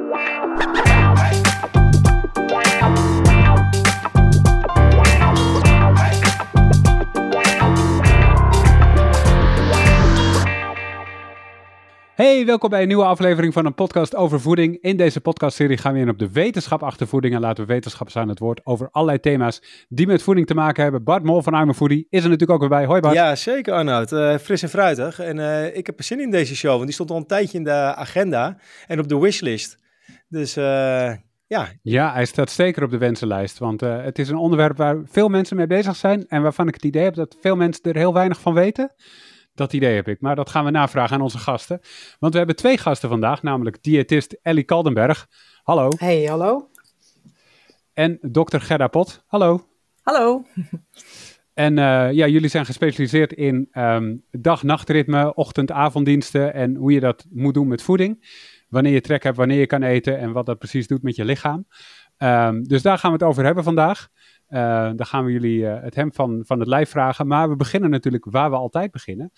Hey, welkom bij een nieuwe aflevering van een podcast over voeding. In deze podcastserie gaan we in op de wetenschap achter voeding en laten we wetenschappers aan het woord over allerlei thema's die met voeding te maken hebben. Bart Mol van Foodie is er natuurlijk ook weer bij. Hoi Bart. Ja, zeker Arnoud. Uh, fris en fruitig. En uh, ik heb er zin in deze show, want die stond al een tijdje in de agenda en op de wishlist. Dus uh, ja. Ja, hij staat zeker op de wensenlijst, want het is een onderwerp waar veel mensen mee bezig zijn en waarvan ik het idee heb dat veel mensen er heel weinig van weten. Dat idee heb ik, maar dat gaan we navragen aan onze gasten. Want we hebben twee gasten vandaag, namelijk diëtist Ellie Kaldenberg. Hallo. Hey, hallo. En dokter Gerda Pot. Hallo. Hallo. En uh, ja, jullie zijn gespecialiseerd in um, dag-nachtritme, ochtend-avonddiensten en hoe je dat moet doen met voeding. Wanneer je trek hebt, wanneer je kan eten en wat dat precies doet met je lichaam. Um, dus daar gaan we het over hebben vandaag. Uh, dan gaan we jullie uh, het hem van, van het lijf vragen. Maar we beginnen natuurlijk waar we altijd beginnen.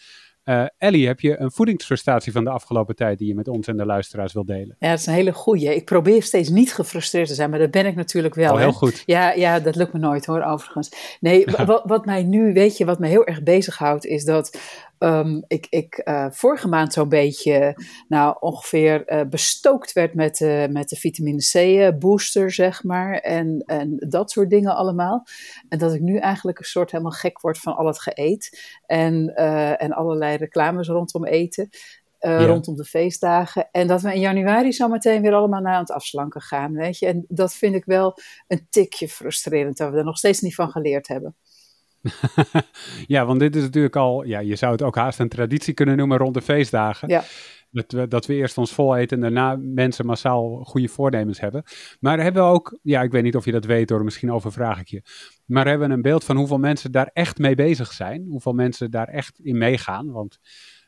Uh, Ellie, heb je een voedingsfrustratie van de afgelopen tijd die je met ons en de luisteraars wil delen? Ja, dat is een hele goeie. Ik probeer steeds niet gefrustreerd te zijn, maar dat ben ik natuurlijk wel. Oh, heel goed. Ja, ja, dat lukt me nooit hoor, overigens. Nee, wat, wat mij nu, weet je, wat me heel erg bezighoudt, is dat um, ik, ik uh, vorige maand zo'n beetje, nou ongeveer uh, bestookt werd met, uh, met de vitamine C booster, zeg maar. En, en dat soort dingen allemaal. En dat ik nu eigenlijk een soort helemaal gek word van al het geëet. En, en allerlei reclames rondom eten. Uh, ja. rondom de feestdagen. En dat we in januari zo meteen weer allemaal naar aan het afslanken gaan, weet je. En dat vind ik wel een tikje frustrerend, dat we er nog steeds niet van geleerd hebben. ja, want dit is natuurlijk al, ja, je zou het ook haast een traditie kunnen noemen rond de feestdagen. Ja. Dat we, dat we eerst ons vol eten en daarna mensen massaal goede voornemens hebben. Maar hebben we ook, ja, ik weet niet of je dat weet hoor, misschien overvraag ik je. Maar hebben we een beeld van hoeveel mensen daar echt mee bezig zijn? Hoeveel mensen daar echt in meegaan? Want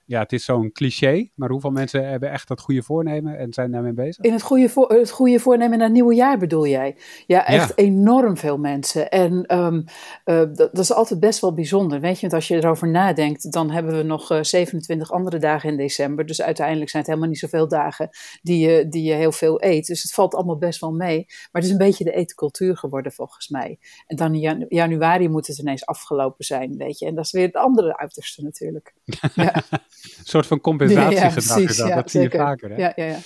ja, het is zo'n cliché, maar hoeveel mensen hebben echt dat goede voornemen en zijn daarmee bezig? In het goede, voor, het goede voornemen naar het nieuwe jaar bedoel jij? Ja, echt ja. enorm veel mensen. En um, uh, dat, dat, is altijd best wel bijzonder. Weet je, want als je erover nadenkt, dan hebben we nog uh, 27 andere dagen in december. Dus uiteindelijk zijn het helemaal niet zoveel dagen die je, die je heel veel eet. Dus het valt allemaal best wel mee. Maar het is een beetje de etencultuur geworden volgens mij. En dan in janu januari moet het ineens afgelopen zijn, weet je. En dat is weer het andere uiterste natuurlijk. ja. Een soort van compensatiegedrag ja, is dat. Ja, dat zie je vaker. Hè? Ja, ja, ja.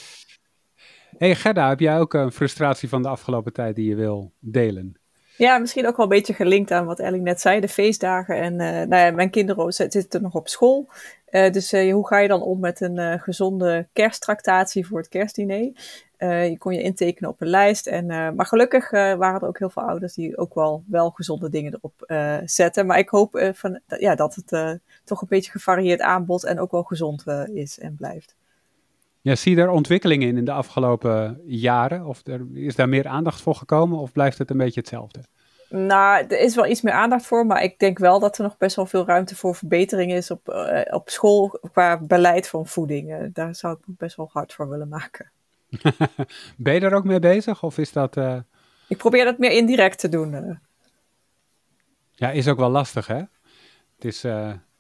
Hey Gerda, heb jij ook een frustratie van de afgelopen tijd die je wil delen? Ja, misschien ook wel een beetje gelinkt aan wat Ellie net zei, de feestdagen. En uh, nou ja, mijn kinderen zitten nog op school. Uh, dus uh, hoe ga je dan om met een gezonde kersttractatie voor het kerstdiner? je kon je intekenen op een lijst. En, maar gelukkig waren er ook heel veel ouders die ook wel, wel gezonde dingen erop zetten. Maar ik hoop van, ja, dat het toch een beetje gevarieerd aanbod en ook wel gezond is en blijft. Ja, zie je daar ontwikkelingen in in de afgelopen jaren? Of er, is daar meer aandacht voor gekomen of blijft het een beetje hetzelfde? Nou, er is wel iets meer aandacht voor, maar ik denk wel dat er nog best wel veel ruimte voor verbetering is op, uh, op school qua beleid van voeding. Uh, daar zou ik me best wel hard voor willen maken. ben je daar ook mee bezig of is dat... Uh... Ik probeer dat meer indirect te doen. Ja, is ook wel lastig hè? Het is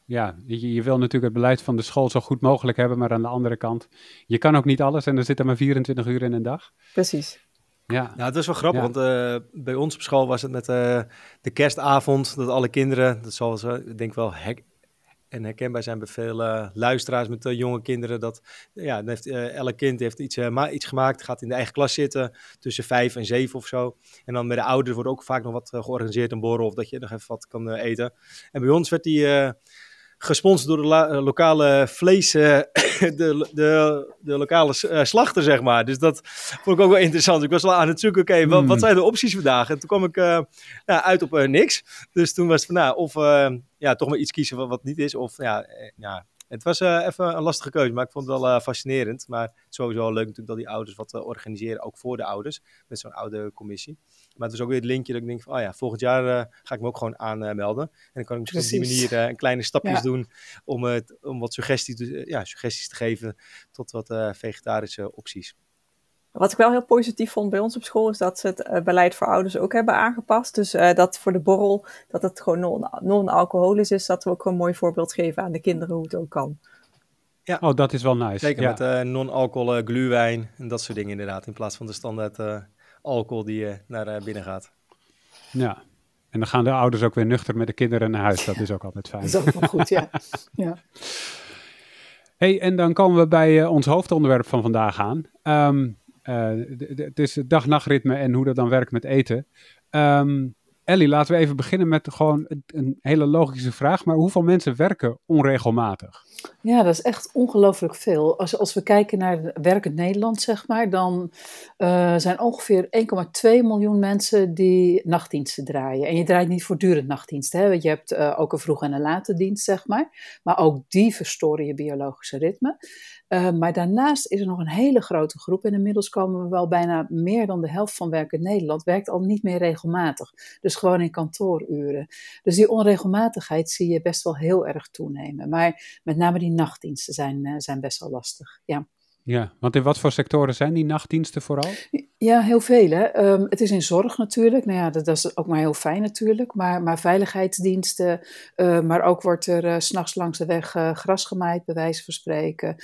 ja, je, je, wil natuurlijk het beleid van de school zo goed mogelijk hebben, maar aan de andere kant, je kan ook niet alles en er zitten maar 24 uur in een dag. Precies. Ja, nou, het is wel grappig, ja. want uh, bij ons op school was het met uh, de kerstavond, dat alle kinderen, dat zal zo, ik denk wel hek en herkenbaar zijn bij veel uh, luisteraars met jonge kinderen, dat ja, dan heeft, elk kind heeft iets, iets gemaakt, gaat in de eigen klas zitten, tussen vijf en zeven of zo. En dan met de ouders wordt ook vaak nog wat georganiseerd, een borrel, of dat je nog even wat kan eten. En bij ons werd die gesponsord door de la- lokale vlees, de, de, de lokale uh, slachter, zeg maar. Dus dat vond ik ook wel interessant. Ik was wel aan het zoeken, oké, okay, wat, wat, zijn de opties vandaag? En toen kwam ik uh, nou, uit op niks. Dus toen was het van, nou, of ja, toch maar iets kiezen wat, wat niet is, of ja, ja het was even een lastige keuze, maar ik vond het wel fascinerend. Maar sowieso leuk natuurlijk dat die ouders wat organiseren, ook voor de ouders, met zo'n oude commissie. Maar het is ook weer het linkje dat ik denk van, oh ja, volgend jaar ga ik me ook gewoon aanmelden. en dan kan ik misschien op die manier een kleine stapjes ja. doen om, het, om wat suggesties, te, ja, suggesties te geven tot wat vegetarische opties. Wat ik wel heel positief vond bij ons op school is dat ze het uh, beleid voor ouders ook hebben aangepast. Dus uh, dat voor de borrel, dat het gewoon non-alcoholisch is, dat we ook een mooi voorbeeld geven aan de kinderen hoe het ook kan. Ja. Oh, dat is wel nice. Zeker ja. met uh, non-alcohol uh, gluwijn en dat soort dingen inderdaad. In plaats van de standaard uh, alcohol die je naar binnen gaat. Ja, en dan gaan de ouders ook weer nuchter met de kinderen naar huis. Dat is ook altijd fijn. Dat is ook wel goed, ja. ja. hey, en dan komen we bij ons hoofdonderwerp van vandaag aan. Um, het is het dag-nachtritme en hoe dat dan werkt met eten. Um, Ellie, laten we even beginnen met gewoon een hele logische vraag. Maar hoeveel mensen werken onregelmatig? Ja, dat is echt ongelooflijk veel. Als, als we kijken naar werkend Nederland, zeg maar, dan uh, zijn ongeveer 1,2 miljoen mensen die nachtdiensten draaien. En je draait niet voortdurend nachtdiensten, hè? want je hebt uh, ook een vroege en een late dienst, zeg maar. Maar ook die verstoren je biologische ritme. Uh, maar daarnaast is er nog een hele grote groep. En inmiddels komen we wel bijna meer dan de helft van werkend Nederland. Werkt al niet meer regelmatig. Dus gewoon in kantooruren. Dus die onregelmatigheid zie je best wel heel erg toenemen. Maar met name die nachtdiensten zijn, uh, zijn best wel lastig. Ja. Ja, want in wat voor sectoren zijn die nachtdiensten vooral? Ja, heel veel. Hè. Um, het is in zorg natuurlijk. Nou ja, dat, dat, is ook maar heel fijn natuurlijk. Maar, maar veiligheidsdiensten, uh, maar ook wordt er uh, s'nachts langs de weg uh, gras gemaaid, bij wijze van spreken.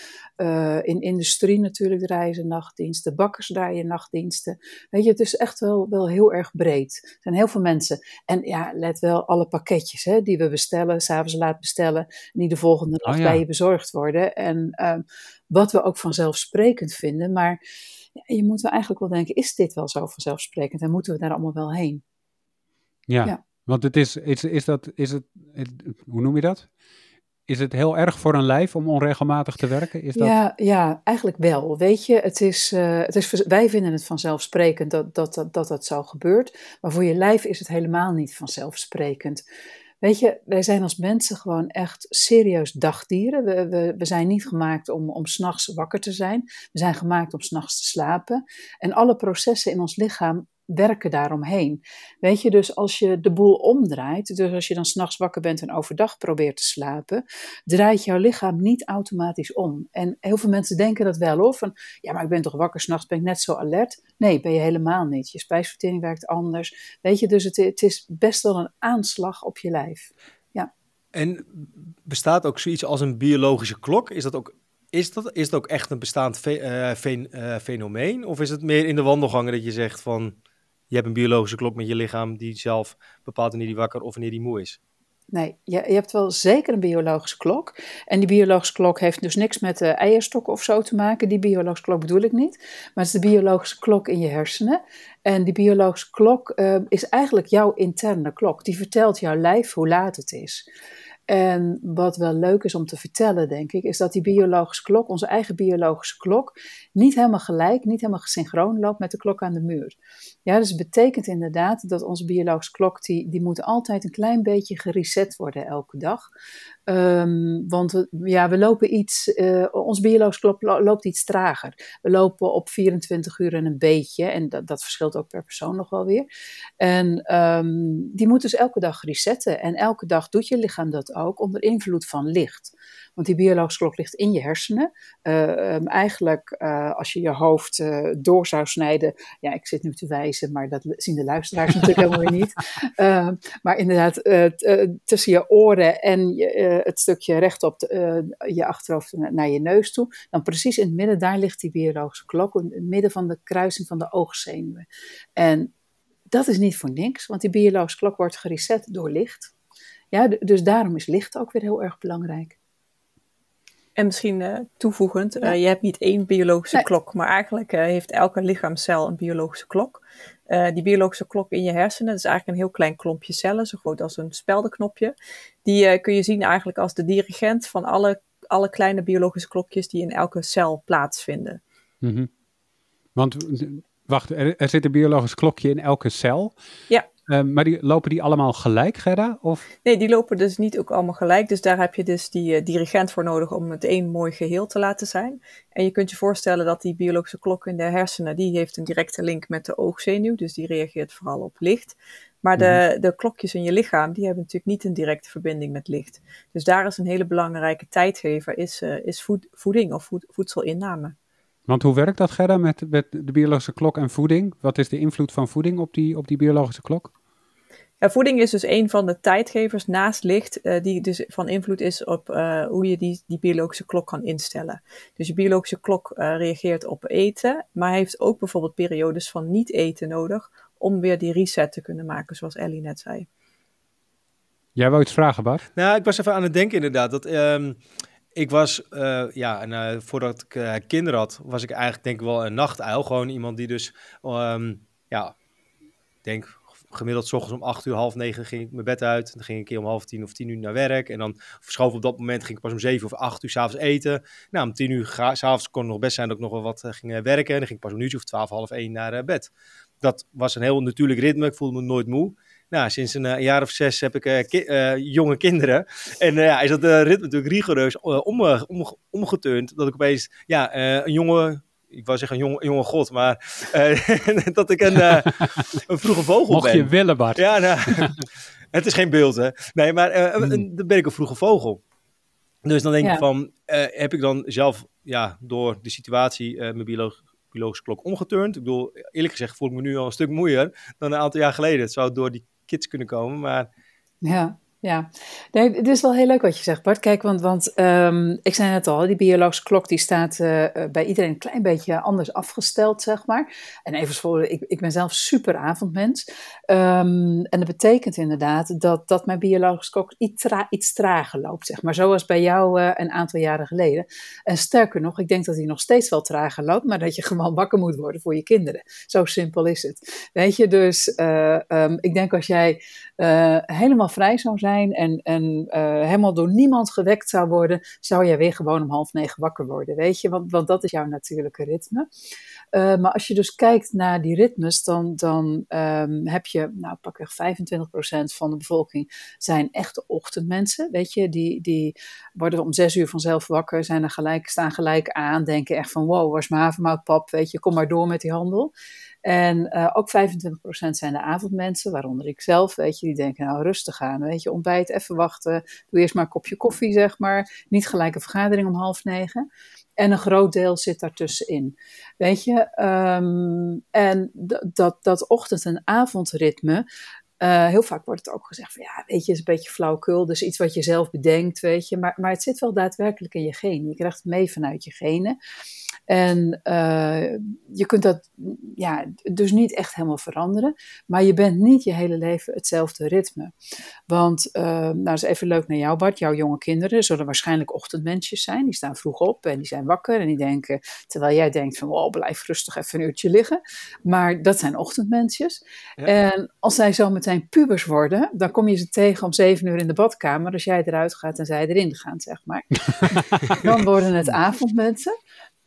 in industrie natuurlijk draaien ze nachtdiensten. Bakkers draaien nachtdiensten. Weet je, het is echt wel, wel heel erg breed. Er zijn heel veel mensen. En ja, let wel, alle pakketjes hè, die we bestellen, s'avonds laat bestellen, die de volgende dag Oh, ja. bij je bezorgd worden. En um, wat we ook vanzelfsprekend vinden, maar ja, je moet wel eigenlijk wel denken, is dit wel zo vanzelfsprekend en moeten we daar allemaal wel heen? Ja, Ja. want het is, is, is dat, is het, het- hoe noem je dat? Is het heel erg voor een lijf om onregelmatig te werken? Is dat, Ja, ja, eigenlijk wel. Weet je, het is, eh, het is, wij vinden het vanzelfsprekend dat dat, dat, dat dat zo gebeurt, maar voor je lijf is het helemaal niet vanzelfsprekend. Weet je, wij zijn als mensen gewoon echt serieus dagdieren. We, we, we zijn niet gemaakt om, om s'nachts wakker te zijn. We zijn gemaakt om s'nachts te slapen. En alle processen in ons lichaam werken daaromheen. Weet je, dus als je de boel omdraait, dus als je dan s'nachts wakker bent en overdag probeert te slapen, draait jouw lichaam niet automatisch om. En heel veel mensen denken dat wel hoor, van ja, maar ik ben toch wakker, s'nachts ben ik net zo alert. Nee, ben je helemaal niet. Je spijsvertering werkt anders. Weet je, dus het, het is best wel een aanslag op je lijf. En bestaat ook zoiets als een biologische klok? Is dat ook, is dat, is dat ook echt een bestaand eh, eh, fenomeen? Of is het meer in de wandelgangen dat je zegt van... je hebt een biologische klok met je lichaam die zelf bepaalt wanneer die wakker of wanneer die moe is? Nee, je, je hebt wel zeker een biologische klok. En die biologische klok heeft dus niks met de eierstokken of zo te maken. Die biologische klok bedoel ik niet. Maar het is de biologische klok in je hersenen. En die biologische klok eh, is eigenlijk jouw interne klok. Die vertelt jouw lijf hoe laat het is. En wat wel leuk is om te vertellen, denk ik, is dat die biologische klok, onze eigen biologische klok, niet helemaal gelijk, niet helemaal synchroon loopt met de klok aan de muur. Ja, dus het betekent inderdaad dat onze biologische klok, die, die moet altijd een klein beetje gereset worden elke dag. Ehm, want we, ja, we lopen iets, eh ons lo- loopt iets trager. We lopen op 24 uur en een beetje, en dat, dat verschilt ook per persoon nog wel weer. En ehm, die moet dus elke dag resetten. En elke dag doet je lichaam dat ook onder invloed van licht. Want die biologische klok ligt in je hersenen. Eh, ehm, eigenlijk, eh, als je je hoofd eh, door zou snijden. Ja, ik zit nu te wijzen, maar dat zien de luisteraars natuurlijk helemaal weer niet. Eh, maar inderdaad, tussen je oren en je, het stukje rechtop de, je achterhoofd na- naar je neus toe. Dan precies in het midden, daar ligt die biologische klok. In het midden van de kruising van de oogzenuwen. En dat is niet voor niks, want die biologische klok wordt gereset door licht. Ja, dus daarom is licht ook weer heel erg belangrijk. En misschien eh, toevoegend, Ja. eh, je hebt niet één biologische Nee. klok, maar eigenlijk eh, heeft elke lichaamscel een biologische klok. Eh, die biologische klok in je hersenen, dat is eigenlijk een heel klein klompje cellen, zo groot als een speldenknopje. Die eh, kun je zien eigenlijk als de dirigent van alle, alle kleine biologische klokjes die in elke cel plaatsvinden. Mhm. Want, eh, wacht, er, er zit een biologisch klokje in elke cel. Ja. Eh, maar die, lopen die allemaal gelijk, Gerda? Of? Nee, die lopen dus niet ook allemaal gelijk. Dus daar heb je dus die eh, dirigent voor nodig om het één mooi geheel te laten zijn. En je kunt je voorstellen dat die biologische klok in de hersenen, die heeft een directe link met de oogzenuw. Dus die reageert vooral op licht. Maar de, de klokjes in je lichaam, die hebben natuurlijk niet een directe verbinding met licht. Dus daar is een hele belangrijke tijdgever, is, eh, is voed- voeding of voed- voedselinname. Want hoe werkt dat, Gerda, met, met de biologische klok en voeding? Wat is de invloed van voeding op die, op die biologische klok? Ja, voeding is dus een van de tijdgevers naast licht, uh, die dus van invloed is op uh, hoe je die, die biologische klok kan instellen. Dus je biologische klok uh, reageert op eten, maar heeft ook bijvoorbeeld periodes van niet eten nodig om weer die reset te kunnen maken, zoals Ellie net zei. Jij wou iets vragen, Bart? Nou, ik was even aan het denken inderdaad. Dat, um, ik was, ja, en voordat ik kinderen had, was ik eigenlijk denk ik wel een nachtuil. Gewoon iemand die dus, um, ja, denk gemiddeld s ochtends om acht uur, half negen ging ik mijn bed uit. Dan ging ik een keer om half tien of tien uur naar werk. En dan verschoof op dat moment ging ik pas om zeven of acht uur s'avonds eten. Nou, om tien uur s'avonds kon het nog best zijn dat ik nog wel wat uh, ging werken. En dan ging ik pas om een uurtje of twaalf, half één naar uh, bed. Dat was een heel natuurlijk ritme. Ik voelde me nooit moe. Nou, sinds een, uh, jaar of zes heb ik ki jonge kinderen. En ja, is dat ritme natuurlijk rigoureus om, om, omgeturnd. Dat ik opeens ja, een jonge ik wou zeggen een jonge, jonge god, maar uh, dat ik een, uh, een vroege vogel Mocht ben. je willen, Bart. Ja, nou, het is geen beeld, hè. Nee, maar uh, hmm. dan ben ik een vroege vogel. Dus dan denk ja. ik van, heb ik dan zelf, ja, door de situatie mijn bioloog, biologische klok omgeturnd? Ik bedoel, eerlijk gezegd voel ik me nu al een stuk moeier dan een aantal jaar geleden. Het zou door die kids kunnen komen, maar... Ja, ja, het is wel heel leuk wat je zegt, Bart. Kijk, want, want um, ik zei net al, die biologische klok die staat uh, bij iedereen een klein beetje anders afgesteld, zeg maar. En even voor, ik, ik ben zelf super avondmens. Um, en dat betekent inderdaad dat, dat mijn biologische klok iets, tra iets trager loopt, zeg maar. Zoals bij jou uh, een aantal jaren geleden. En sterker nog, ik denk dat hij nog steeds wel trager loopt, maar dat je gewoon wakker moet worden voor je kinderen. Zo simpel is het. Weet je, dus um, ik denk als jij helemaal vrij zou zijn en, uh, helemaal door niemand gewekt zou worden, zou jij weer gewoon om half negen wakker worden, weet je? Want, want dat is jouw natuurlijke ritme. Uh, maar als je dus kijkt naar die ritmes, dan, dan um, heb je, nou pakweg 25% van de bevolking zijn echte ochtendmensen, weet je? Die, die worden om zes uur vanzelf wakker, zijn er gelijk, staan gelijk aan, denken echt van wow, waar is mijn havermoutpap, weet je, kom maar door met die handel. En uh, ook 25% zijn de avondmensen, waaronder ik zelf, weet je, die denken nou rustig aan, weet je, ontbijt, even wachten, doe eerst maar een kopje koffie, zeg maar, niet gelijk een vergadering om half negen. En een groot deel zit daartussenin. Weet je, um, en dat, dat ochtend- en avondritme, uh, heel vaak wordt het ook gezegd van ja, weet je, is een beetje flauwkul, dus iets wat je zelf bedenkt, weet je. Maar, maar het zit wel daadwerkelijk in je genen. Je krijgt het mee vanuit je genen. En uh, je kunt dat ja, dus niet echt helemaal veranderen, maar je bent niet je hele leven hetzelfde ritme. Want, uh, nou is even leuk naar jou Bart, jouw jonge kinderen zullen waarschijnlijk ochtendmensjes zijn. Die staan vroeg op en die zijn wakker en die denken, terwijl jij denkt van, wow, blijf rustig even een uurtje liggen. Maar dat zijn ochtendmensjes. Ja. En als zij zo meteen pubers worden, dan kom je ze tegen om zeven uur in de badkamer als jij eruit gaat en zij erin gaan, zeg maar. dan worden het avondmensen.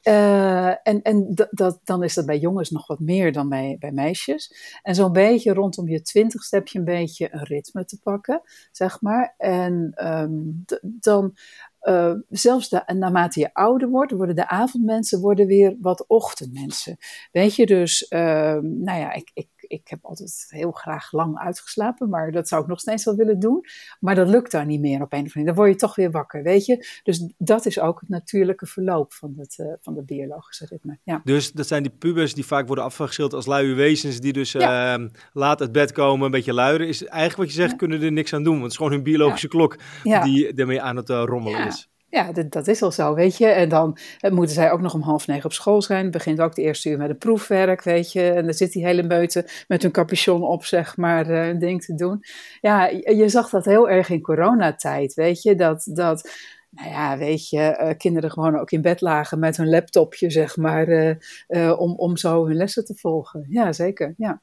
Uh, en en dat, dan is dat bij jongens nog wat meer dan bij, bij meisjes. En zo'n beetje rondom je twintigste heb je een beetje een ritme te pakken, zeg maar. En um, dan, uh, zelfs de, naarmate je ouder wordt, worden de avondmensen worden weer wat ochtendmensen. Weet je, dus, uh, nou ja, ik, ik ik heb altijd heel graag lang uitgeslapen, maar dat zou ik nog steeds wel willen doen. Maar dat lukt daar niet meer op een of andere manier. Dan word je toch weer wakker, weet je. Dus dat is ook het natuurlijke verloop van het, uh, van het biologische ritme. Ja. Dus dat zijn die pubers die vaak worden afgeschilderd als luie wezens, die dus ja. uh, laat uit bed komen, een beetje luieren. Is eigenlijk wat je zegt, ja. kunnen er niks aan doen, want het is gewoon hun biologische klok die ermee aan het uh, rommelen is. Ja, dat, is al zo, weet je. En dan moeten zij ook nog om half negen op school zijn. Begint ook de eerste uur met een proefwerk, weet je. En dan zit die hele meute met hun capuchon op, zeg maar, uh, een ding te doen. Ja, je, zag dat heel erg in coronatijd, weet je. Dat, dat nou ja, weet je, uh, kinderen gewoon ook in bed lagen met hun laptopje, zeg maar, om, om zo hun lessen te volgen. Ja, zeker, ja.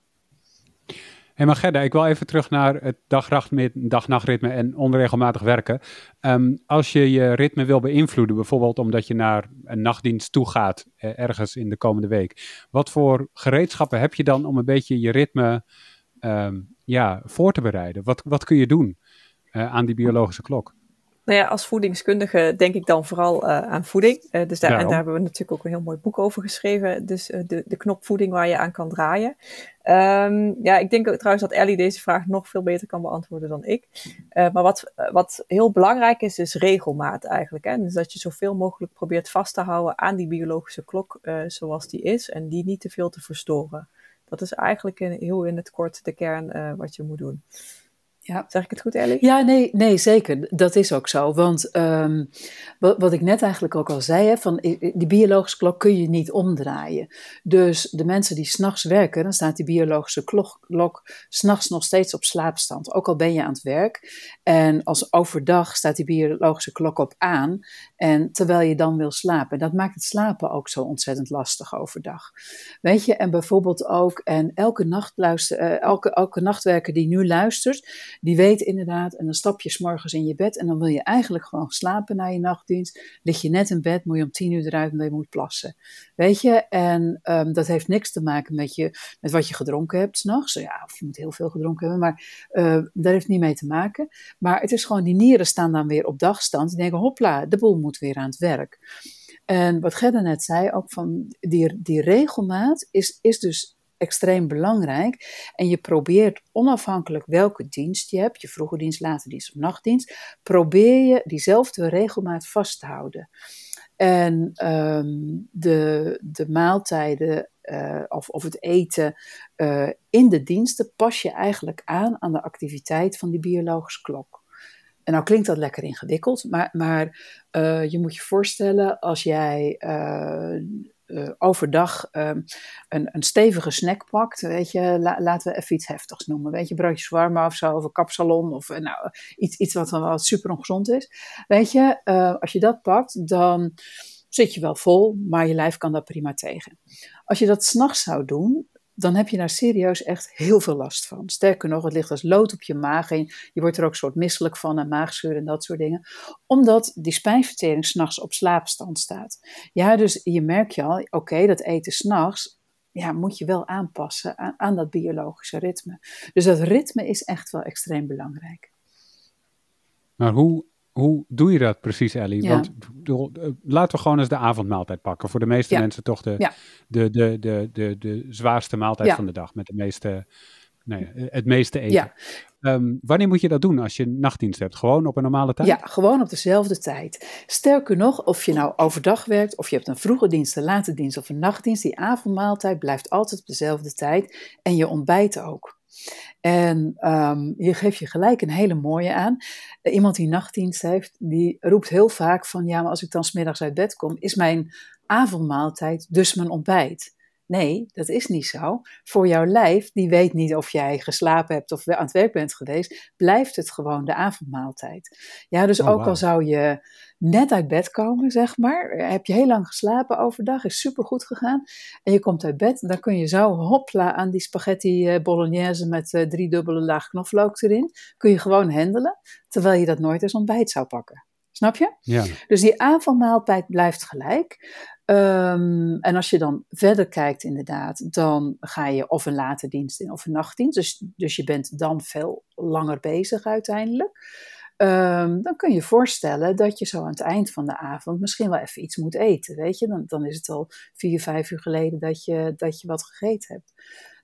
Hey, maar Gerda, ik wil even terug naar het dag-nachtritme en onregelmatig werken. Um, als je je ritme wil beïnvloeden, bijvoorbeeld omdat je naar een nachtdienst toe gaat, eh, ergens in de komende week. Wat voor gereedschappen heb je dan om een beetje je ritme um, ja, voor te bereiden? Wat, wat kun je doen uh, aan die biologische klok? Nou ja, als voedingskundige denk ik dan vooral uh, aan voeding. Uh, dus daar, en daar hebben we natuurlijk ook een heel mooi boek over geschreven. Dus uh, de, de knop voeding waar je aan kan draaien. Um, ja, ik denk trouwens dat Ellie deze vraag nog veel beter kan beantwoorden dan ik. maar wat, wat heel belangrijk is, is regelmaat eigenlijk. Hè? Dus dat je zoveel mogelijk probeert vast te houden aan die biologische klok zoals die is. En die niet te veel te verstoren. Dat is eigenlijk in, heel in het kort de kern wat je moet doen. Ja. Zeg ik het goed, Ellie? Ja, nee, nee, zeker. Dat is ook zo. Want um, wat, wat ik net eigenlijk ook al zei, hè, van die biologische klok kun je niet omdraaien. Dus de mensen die s'nachts werken, dan staat die biologische klok, klok s'nachts nog steeds op slaapstand. Ook al ben je aan het werk. En als overdag staat die biologische klok op aan. En terwijl je dan wil slapen. Dat maakt het slapen ook zo ontzettend lastig overdag. Weet je, en bijvoorbeeld ook, en elke, nachtluister, uh, elke, elke nachtwerker die nu luistert die weet inderdaad, en dan stap je s'morgens in je bed en dan wil je eigenlijk gewoon slapen na je nachtdienst. Lig je net in bed, moet je om tien uur eruit omdat je moet plassen. Weet je, en um, dat heeft niks te maken met, je, met wat je gedronken hebt s'nachts. Ja, of je moet heel veel gedronken hebben, maar uh, daar heeft niet mee te maken. Maar het is gewoon, die nieren staan dan weer op dagstand. Die denken, hopla, de boel moet weer aan het werk. En wat Gerda net zei, ook van die, die regelmaat is, is dus extreem belangrijk. En je probeert onafhankelijk welke dienst je hebt, je vroege dienst, late dienst of nachtdienst, probeer je diezelfde regelmaat vast te houden. En um, de, de maaltijden uh, of, of het eten uh, in de diensten pas je eigenlijk aan aan de activiteit van die biologische klok. En nou klinkt dat lekker ingewikkeld, maar, maar uh, je moet je voorstellen als jij uh, overdag um, een, een stevige snack pakt, weet je, la, laten we even iets heftigs noemen, weet je, broodjes warm of zo, of een kapsalon, of uh, nou, iets, iets wat, wat super ongezond is. Weet je, uh, als je dat pakt, dan zit je wel vol, maar je lijf kan dat prima tegen. Als je dat s'nachts zou doen, dan heb je daar serieus echt heel veel last van. Sterker nog, het ligt als lood op je maag en je wordt er ook soort misselijk van en maagzuur en dat soort dingen. Omdat die spijnvertering s'nachts op slaapstand staat. Ja, dus je merkt je al, oké, dat eten s'nachts, ja, moet je wel aanpassen aan, aan dat biologische ritme. Dus dat ritme is echt wel extreem belangrijk. Maar hoe hoe doe je dat precies, Ellie? Ja. Want uh, laten we gewoon eens de avondmaaltijd pakken. Voor de meeste ja. mensen toch de, ja. de, de, de, de, de zwaarste maaltijd van de dag. Met de meeste, nee, het meeste eten. Um, wanneer moet je dat doen als je nachtdienst hebt? Gewoon op een normale tijd? Ja, gewoon op dezelfde tijd. Sterker nog, of je nou overdag werkt, of je hebt een vroege dienst, een late dienst of een nachtdienst, die avondmaaltijd blijft altijd op dezelfde tijd. En je ontbijt ook. En um, je geeft je gelijk een hele mooie aan. Iemand die nachtdienst heeft, die roept heel vaak van ja, maar als ik dan smiddags uit bed kom, is mijn avondmaaltijd dus mijn ontbijt. Nee, dat is niet zo. Voor jouw lijf, die weet niet of jij geslapen hebt of aan het werk bent geweest, blijft het gewoon de avondmaaltijd. Ja, dus oh, ook wow. al zou je net uit bed komen, zeg maar, heb je heel lang geslapen overdag, is super goed gegaan, en je komt uit bed, dan kun je zo hopla aan die spaghetti bolognese met uh, drie dubbele laag knoflook erin, kun je gewoon handelen, terwijl je dat nooit als ontbijt zou pakken. Snap je? Ja. Dus die avondmaaltijd blijft gelijk. Um, en als je dan verder kijkt, inderdaad, dan ga je of een late dienst in of een nachtdienst. Dus, dus je bent dan veel langer bezig uiteindelijk. Um, dan kun je voorstellen dat je zo aan het eind van de avond misschien wel even iets moet eten. Weet je, dan, dan is het al vier, vijf uur geleden dat je, dat je wat gegeten hebt.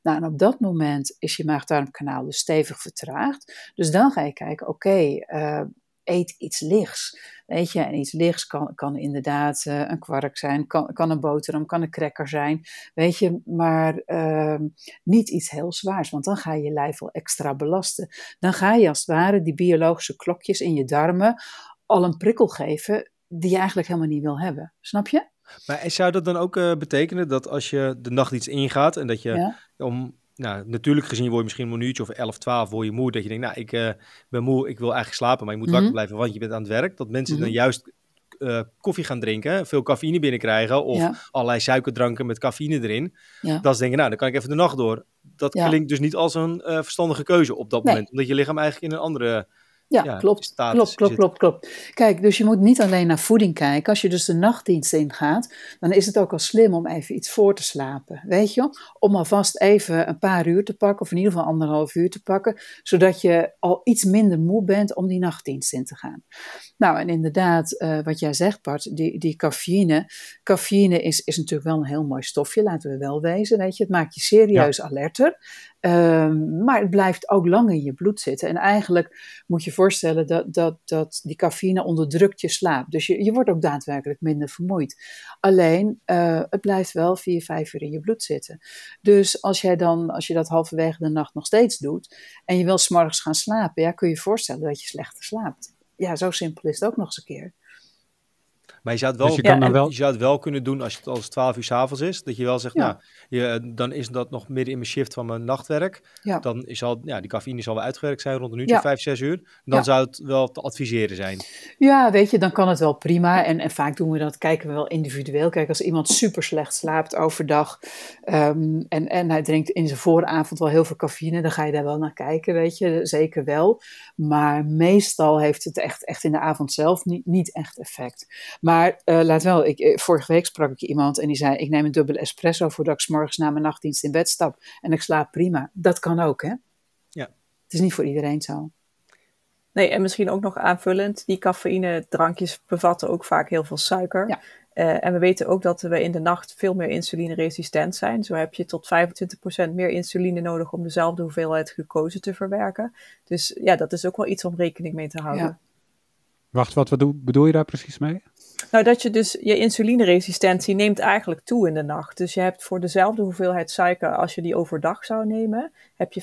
Nou, en op dat moment is je maag-darmkanaal dus stevig vertraagd. Dus dan ga je kijken, oké, uh, eet iets lichts. Weet je, en iets lichts kan, kan inderdaad uh, een kwark zijn, kan, kan een boterham, kan een cracker zijn. Weet je, maar uh, niet iets heel zwaars, want dan ga je je lijf wel extra belasten. Dan ga je als het ware die biologische klokjes in je darmen al een prikkel geven die je eigenlijk helemaal niet wil hebben. Snap je? Maar zou dat dan ook uh, betekenen dat als je de nacht iets ingaat en dat je ja? om nou, natuurlijk gezien word je misschien een minuutje of 11, 12 word je moe. Dat je denkt, nou, ik uh, ben moe, ik wil eigenlijk slapen, maar je moet mm -hmm. wakker blijven, want je bent aan het werk. Dat mensen mm -hmm. dan juist uh, koffie gaan drinken, veel cafeïne binnenkrijgen of ja. allerlei suikerdranken met cafeïne erin. Ja. Dat ze denken, nou, dan kan ik even de nacht door. Dat ja. klinkt dus niet als een uh, verstandige keuze op dat nee. moment, omdat je lichaam eigenlijk in een andere ja, ja, klopt. Klopt, klopt, klopt, klopt. Kijk, dus je moet niet alleen naar voeding kijken. Als je dus de nachtdienst ingaat, dan is het ook al slim om even iets voor te slapen. Weet je? Om alvast even een paar uur te pakken, of in ieder geval anderhalf uur te pakken, zodat je al iets minder moe bent om die nachtdienst in te gaan. Nou, en inderdaad, uh, wat jij zegt, Bart, die, die cafeïne. Cafeïne is, is natuurlijk wel een heel mooi stofje, laten we wel wezen. Weet je? Het maakt je serieus ja. alerter. Ehm, maar het blijft ook lang in je bloed zitten. En eigenlijk moet je voorstellen dat, dat, dat die cafeïne onderdrukt je slaap. Dus je, je wordt ook daadwerkelijk minder vermoeid. Alleen, uh, het blijft wel vier, vijf uur in je bloed zitten. Dus als, jij dan, als je dat halverwege de nacht nog steeds doet en je wil s'morgens gaan slapen, ja, kun je je voorstellen dat je slechter slaapt. Ja, zo simpel is het ook nog eens een keer. Maar je zou het wel, dus je, kan dan wel... je zou het wel kunnen doen als het als 12 uur s avonds is. Dat je wel zegt, nou, je, dan is dat nog midden in mijn shift van mijn nachtwerk. Ja. Dan is al, ja, die cafeïne zal wel uitgewerkt zijn rond een uurtje, ja. 5, 6 uur. Dan zou het wel te adviseren zijn. Ja, weet je, dan kan het wel prima. En, en vaak doen we dat, kijken we wel individueel. Kijk, als iemand super slecht slaapt overdag um, en, en hij drinkt in zijn vooravond wel heel veel cafeïne, dan ga je daar wel naar kijken, weet je, zeker wel. Maar meestal heeft het echt, echt in de avond zelf niet, niet echt effect. Maar uh, laat wel, ik, eh, vorige week sprak ik iemand en die zei: Ik neem een dubbele espresso voordat ik s morgens na mijn nachtdienst in bed stap. En ik slaap prima. Dat kan ook, hè? Ja. Het is niet voor iedereen zo. Nee, en misschien ook nog aanvullend: die cafeïne-drankjes bevatten ook vaak heel veel suiker. Ja. Uh, en we weten ook dat we in de nacht veel meer insulineresistent zijn. Zo heb je tot 25% meer insuline nodig om dezelfde hoeveelheid glucose te verwerken. Dus ja, dat is ook wel iets om rekening mee te houden. Ja. Wacht, wat, wat bedoel je daar precies mee? Nou, dat je dus je insulineresistentie neemt eigenlijk toe in de nacht. Dus je hebt voor dezelfde hoeveelheid suiker als je die overdag zou nemen, heb je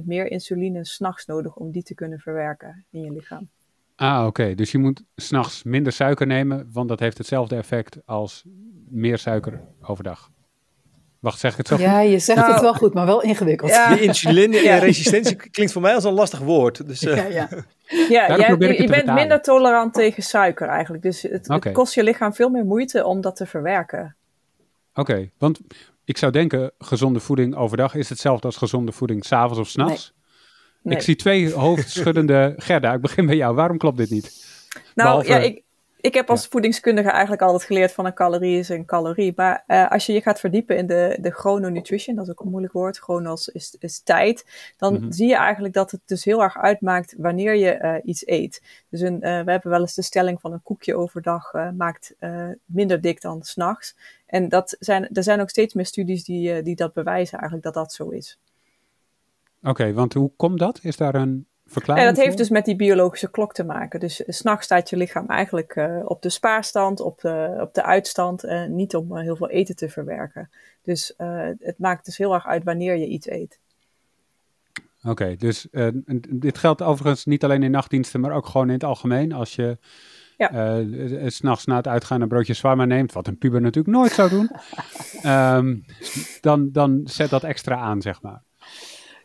25% meer insuline s'nachts nodig om die te kunnen verwerken in je lichaam. Ah, oké. Dus je moet s'nachts minder suiker nemen, want dat heeft hetzelfde effect als meer suiker overdag. Wacht, zeg ik het zo Ja, je zegt het nou, wel goed, maar wel ingewikkeld. Ja. insulineresistentie klinkt voor mij als een lastig woord. Dus, uh. ja, ja. Ja, je, je bent minder tolerant tegen suiker eigenlijk. Dus het, het, kost je lichaam veel meer moeite om dat te verwerken. Oké, want ik zou denken, gezonde voeding overdag is hetzelfde als gezonde voeding s'avonds of s'nachts. Nee. Ik zie twee hoofdschuddende Gerda. Ik begin bij jou. Waarom klopt dit niet? Nou ja, ik, ik heb als voedingskundige eigenlijk altijd geleerd van een calorie is een calorie. Maar uh, als je je gaat verdiepen in de, de chrononutrition, dat is ook een moeilijk woord, chronos is, is tijd, dan mm -hmm. zie je eigenlijk dat het dus heel erg uitmaakt wanneer je uh, iets eet. Dus een, uh, we hebben wel eens de stelling van een koekje overdag maakt minder dik dan s'nachts. En dat zijn, er zijn ook steeds meer studies die, die dat bewijzen eigenlijk dat dat zo is. Oké, okay, want hoe komt dat? Is daar een ja, dat heeft dus met die biologische klok te maken. Dus uh, s'nachts staat je lichaam eigenlijk uh, op de spaarstand, op de, op de uitstand, uh, niet om heel veel eten te verwerken. Dus het maakt dus heel erg uit wanneer je iets eet. Oké, okay, dus dit geldt overigens niet alleen in nachtdiensten, maar ook gewoon in het algemeen. Als je ja. s'nachts na het uitgaan een broodje zwaar neemt, wat een puber natuurlijk nooit zou doen, um, dan, dan zet dat extra aan, zeg maar.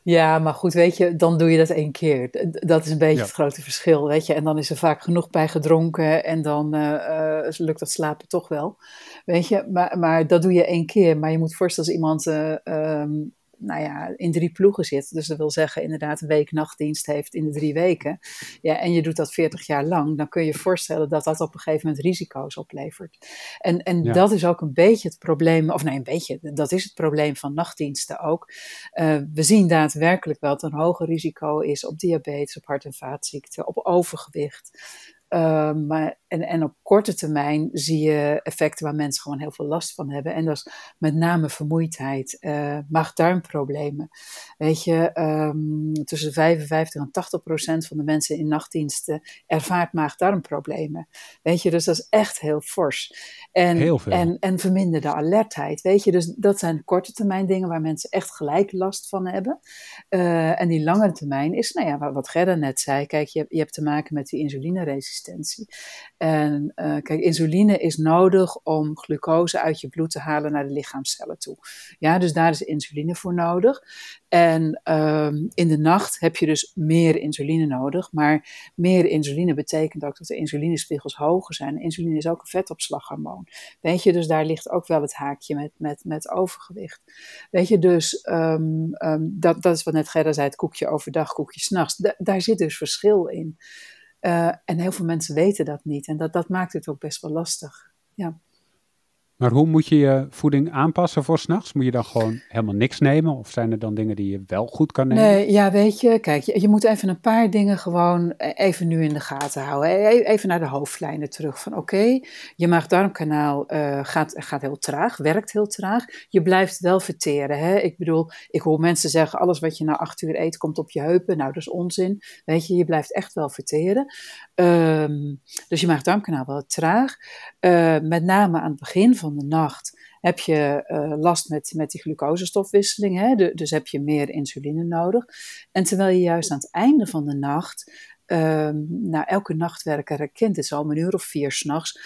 Ja, maar goed, weet je, dan doe je dat één keer. Dat is een beetje het grote verschil, weet je. En dan is er vaak genoeg bij gedronken en dan uh, uh, lukt dat slapen toch wel. Weet je, maar, maar dat doe je één keer. Maar je moet voorstellen als iemand uh, um, nou ja, in drie ploegen zit. Dus dat wil zeggen inderdaad een week nachtdienst heeft in de drie weken. Ja, en je doet dat 40 jaar lang. Dan kun je je voorstellen dat dat op een gegeven moment risico's oplevert. En, en dat is ook een beetje het probleem, of nee, een beetje, dat is het probleem van nachtdiensten ook. Uh, we zien daadwerkelijk wel dat er een hoger risico is op diabetes, op hart- en vaatziekten, op overgewicht. Uh, maar, en, en op korte termijn zie je effecten waar mensen gewoon heel veel last van hebben. En dat is met name vermoeidheid, uh, maag-darmproblemen. Weet je, um, tussen 55 en 80 procent van de mensen in nachtdiensten ervaart maag-darmproblemen. Weet je, dus dat is echt heel fors. En, heel veel. En, en verminderde alertheid. Weet je, dus dat zijn korte termijn dingen waar mensen echt gelijk last van hebben. Uh, en die langere termijn is, nou ja, wat Gerda net zei. Kijk, je, je hebt te maken met die insulineresistentie En uh, kijk, insuline is nodig om glucose uit je bloed te halen naar de lichaamcellen toe. Ja, dus daar is insuline voor nodig. En um, in de nacht heb je dus meer insuline nodig. Maar meer insuline betekent ook dat de insulinespiegels hoger zijn. Insuline is ook een vetopslaghormoon. Weet je, dus daar ligt ook wel het haakje met, met, met overgewicht. Weet je, dus um, um, dat, dat is wat net Gerda zei: het koekje overdag, koekje s'nachts. Da daar zit dus verschil in. Uh, en heel veel mensen weten dat niet. En dat, dat maakt het ook best wel lastig. Ja. Maar hoe moet je je voeding aanpassen voor s'nachts? Moet je dan gewoon helemaal niks nemen? Of zijn er dan dingen die je wel goed kan nemen? Nee, ja, weet je, kijk, je, moet even een paar dingen gewoon e-, even nu in de gaten houden. E-, e-, even naar de hoofdlijnen terug. Van oké, je maag-darmkanaal uh, gaat, gaat heel traag, werkt heel traag. Je blijft wel verteren. Hè? Ik bedoel, ik hoor mensen zeggen, alles wat je na acht uur eet komt op je heupen. Nou, dat is onzin. Weet je, je blijft echt wel verteren. Um, dus je maag-darmkanaal wel traag. Uh, met name aan het begin van de nacht heb je uh, last met, met die glucosestofwisseling. Hè? Dus heb je meer insuline nodig. En terwijl je juist aan het einde van de nacht um, nou, elke nachtwerker herkent het al, een uur of vier s'nachts,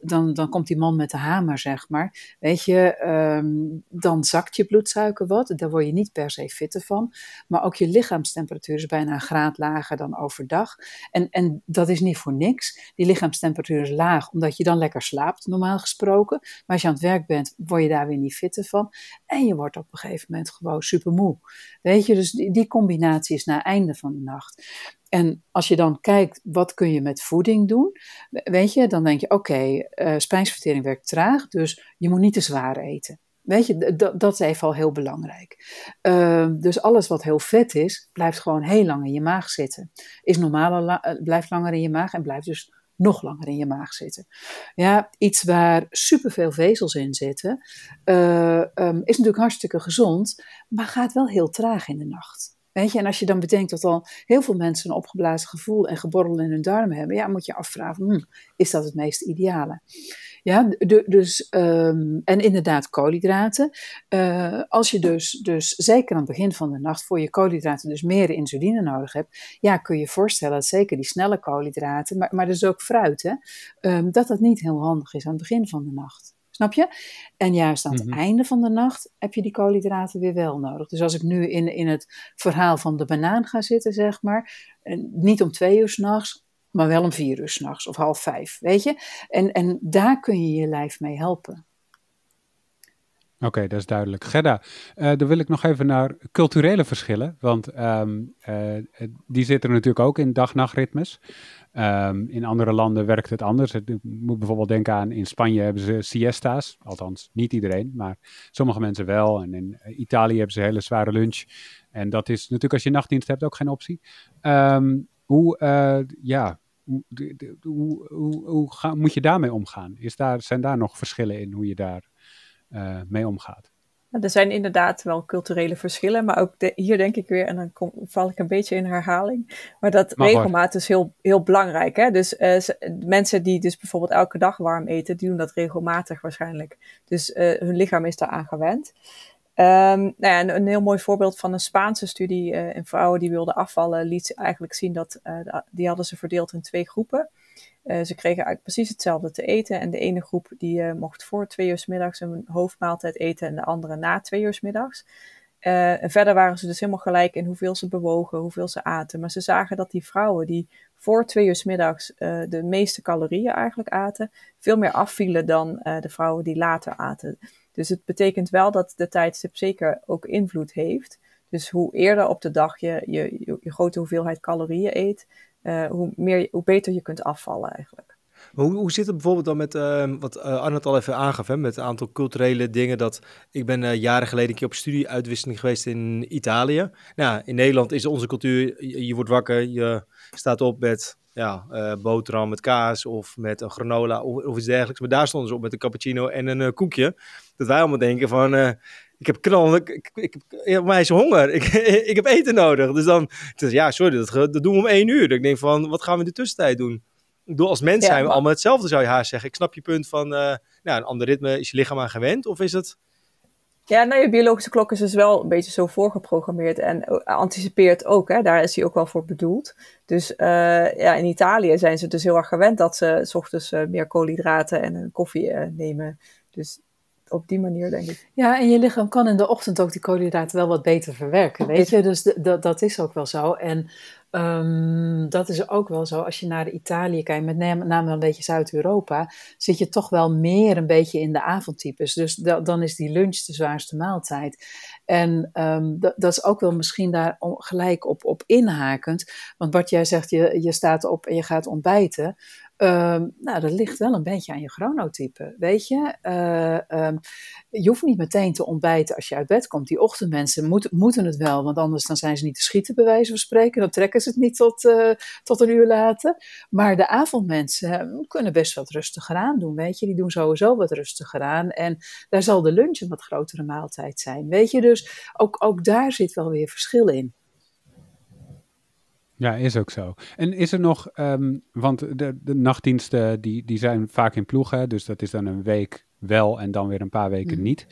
dan, dan komt die man met de hamer, zeg maar. Weet je, um, dan zakt je bloedsuiker wat, daar word je niet per se fitter van. Maar ook je lichaamstemperatuur is bijna een graad lager dan overdag. En, en dat is niet voor niks. Die lichaamstemperatuur is laag, omdat je dan lekker slaapt, normaal gesproken. Maar als je aan het werk bent, word je daar weer niet fitter van. En je wordt op een gegeven moment gewoon super moe. Weet je, dus die, die combinatie is na einde van de nacht. En als je dan kijkt, wat kun je met voeding doen? Weet je, dan denk je, oké, okay, uh, spijsvertering werkt traag, dus je moet niet te zwaar eten. Weet je, dat is even al heel belangrijk. Uh, dus alles wat heel vet is, blijft gewoon heel lang in je maag zitten. Is normaal, eh, blijft langer in je maag en blijft dus nog langer in je maag zitten. Ja, iets waar superveel vezels in zitten, uh, um, is natuurlijk hartstikke gezond, maar gaat wel heel traag in de nacht. En als je dan bedenkt dat al heel veel mensen een opgeblazen gevoel en geborrel in hun darmen hebben, ja, moet je afvragen, hm, is dat het meest ideale? Ja, dus, um, en inderdaad koolhydraten. Uh, als je dus, dus zeker aan het begin van de nacht voor je koolhydraten dus meer insuline nodig hebt, ja, kun je voorstellen dat zeker die snelle koolhydraten, maar, maar dus ook fruit, hè, um, dat dat niet heel handig is aan het begin van de nacht. Snap je? En juist aan het mhm. einde van de nacht heb je die koolhydraten weer wel nodig. Dus als ik nu in, in het verhaal van de banaan ga zitten, zeg maar, niet om twee uur s'nachts, maar wel om vier uur s'nachts of half vijf, weet je? En, en daar kun je je lijf mee helpen. Oké, dat is duidelijk. Gerda, uh, dan wil ik nog even naar culturele verschillen, want um, uh, die zitten natuurlijk ook in dag-nachtritmes. Um, in andere landen werkt het anders. Ik moet bijvoorbeeld denken aan in Spanje hebben ze siesta's. Althans, niet iedereen, maar sommige mensen wel. En in Italië hebben ze hele zware lunch. En dat is natuurlijk als je nachtdienst hebt ook geen optie. Um, hoe, ja, hoe, hoe, moet je daarmee omgaan? Is daar, zijn daar nog verschillen in hoe je daar mee omgaat? Er zijn inderdaad wel culturele verschillen, maar ook de, hier denk ik weer, en dan kom, val ik een beetje in herhaling, maar dat regelmaat is heel, heel belangrijk. Hè? Dus uh, mensen die dus bijvoorbeeld elke dag warm eten, die doen dat regelmatig waarschijnlijk. Dus uh, hun lichaam is daaraan gewend. Um, nou ja, een, een, heel mooi voorbeeld van een Spaanse studie uh, in vrouwen die wilden afvallen, liet eigenlijk zien dat, die hadden ze verdeeld in twee groepen. Uh, ze kregen eigenlijk precies hetzelfde te eten. En de ene groep die uh, mocht voor twee uur s middags een hoofdmaaltijd eten en de andere na twee uur s middags. Uh, en verder waren ze dus helemaal gelijk in hoeveel ze bewogen, hoeveel ze aten. Maar ze zagen dat die vrouwen die voor twee uur s middags de meeste calorieën eigenlijk aten, veel meer afvielen dan de vrouwen die later aten. Dus het betekent wel dat de tijdstip zeker ook invloed heeft. Dus hoe eerder op de dag je je, je, je grote hoeveelheid calorieën eet, uh, hoe, meer, hoe beter je kunt afvallen eigenlijk. hoe, hoe zit het bijvoorbeeld dan met, uh, wat uh, Arnold al even aangaf, hè, met een aantal culturele dingen, dat ik ben jaren geleden een keer op studieuitwisseling geweest in Italië. Nou, in Nederland is onze cultuur, je, wordt wakker, je staat op met ja, boterham met kaas of met een granola of, of iets dergelijks. Maar daar stonden ze op met een cappuccino en een koekje. Dat wij allemaal denken van, ik heb knal, ik, ik, ik, ik mij is honger, ik, ik heb eten nodig. Dus dan, dus ja, sorry, dat, dat doen we om één uur. Ik denk van, wat gaan we in de tussentijd doen? Ik bedoel, als mens zijn we allemaal hetzelfde, zou je haar zeggen. Ik snap je punt van, uh, nou, een ander ritme, is je lichaam aan gewend? Of is het... Ja, nou, je biologische klok is dus wel een beetje zo voorgeprogrammeerd en anticipeert ook. Hè? Daar is hij ook wel voor bedoeld. Dus uh, ja, in Italië zijn ze dus heel erg gewend dat ze s ochtends uh, meer koolhydraten en een koffie nemen. Dus op die manier, denk ik. Ja, en je lichaam kan in de ochtend ook die koolhydraten wel wat beter verwerken, weet je. Dus dat is ook wel zo. En um, dat is ook wel zo, als je naar Italië kijkt, met name een beetje Zuid-Europa, zit je toch wel meer een beetje in de avondtypes. Dus dan is die lunch de zwaarste maaltijd. En um, dat is ook wel misschien daar gelijk op, op inhakend. Want Bart, jij zegt, je, je staat op en je gaat ontbijten. Ehm, nou, dat ligt wel een beetje aan je chronotype, weet je. Uh, um, je hoeft niet meteen te ontbijten als je uit bed komt. Die ochtendmensen moet, moeten het wel, want anders dan zijn ze niet te schieten, bij wijze van spreken. Dan trekken ze het niet tot, uh, tot een uur later. Maar de avondmensen kunnen best wat rustiger aan doen, weet je. Die doen sowieso wat rustiger aan. En daar zal de lunch een wat grotere maaltijd zijn, weet je. Dus ook, ook daar zit wel weer verschil in. Ja, is ook zo. En is er nog, um, want de, de nachtdiensten die, die zijn vaak in ploegen, dus dat is dan een week wel en dan weer een paar weken mm. niet.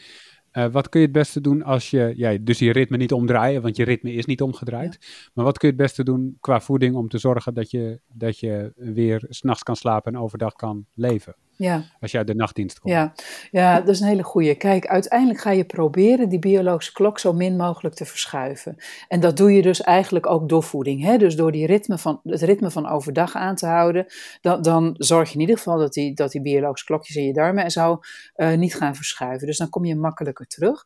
Uh, wat kun je het beste doen als je, ja, dus je ritme niet omdraaien, want je ritme is niet omgedraaid. Maar wat kun je het beste doen qua voeding om te zorgen dat je, dat je weer s'nachts kan slapen en overdag kan leven? Ja. Als je uit de nachtdienst komt. Ja. ja, dat is een hele goede. Kijk, uiteindelijk ga je proberen die biologische klok zo min mogelijk te verschuiven. En dat doe je dus eigenlijk ook door voeding. Hè? Dus door die ritme van, het ritme van overdag aan te houden, dan, dan zorg je in ieder geval dat die, dat die biologische klokjes in je darmen en zo uh, niet gaan verschuiven. Dus dan kom je makkelijker terug.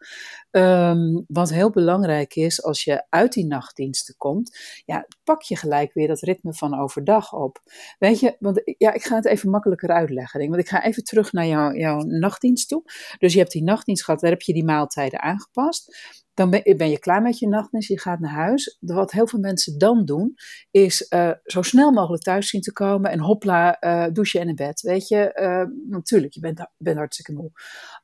Um, wat heel belangrijk is, als je uit die nachtdiensten komt, ja, pak je gelijk weer dat ritme van overdag op. Weet je, want ja, ik ga het even makkelijker uitleggen. Want ik ga even terug naar jou, jouw nachtdienst toe. Dus je hebt die nachtdienst gehad, daar heb je die maaltijden aangepast. Dan ben, je klaar met je nachtdienst, je gaat naar huis. Wat heel veel mensen dan doen, is uh, zo snel mogelijk thuis zien te komen en hopla, uh, douchen en in bed. Weet je, uh, natuurlijk, je bent, bent hartstikke moe.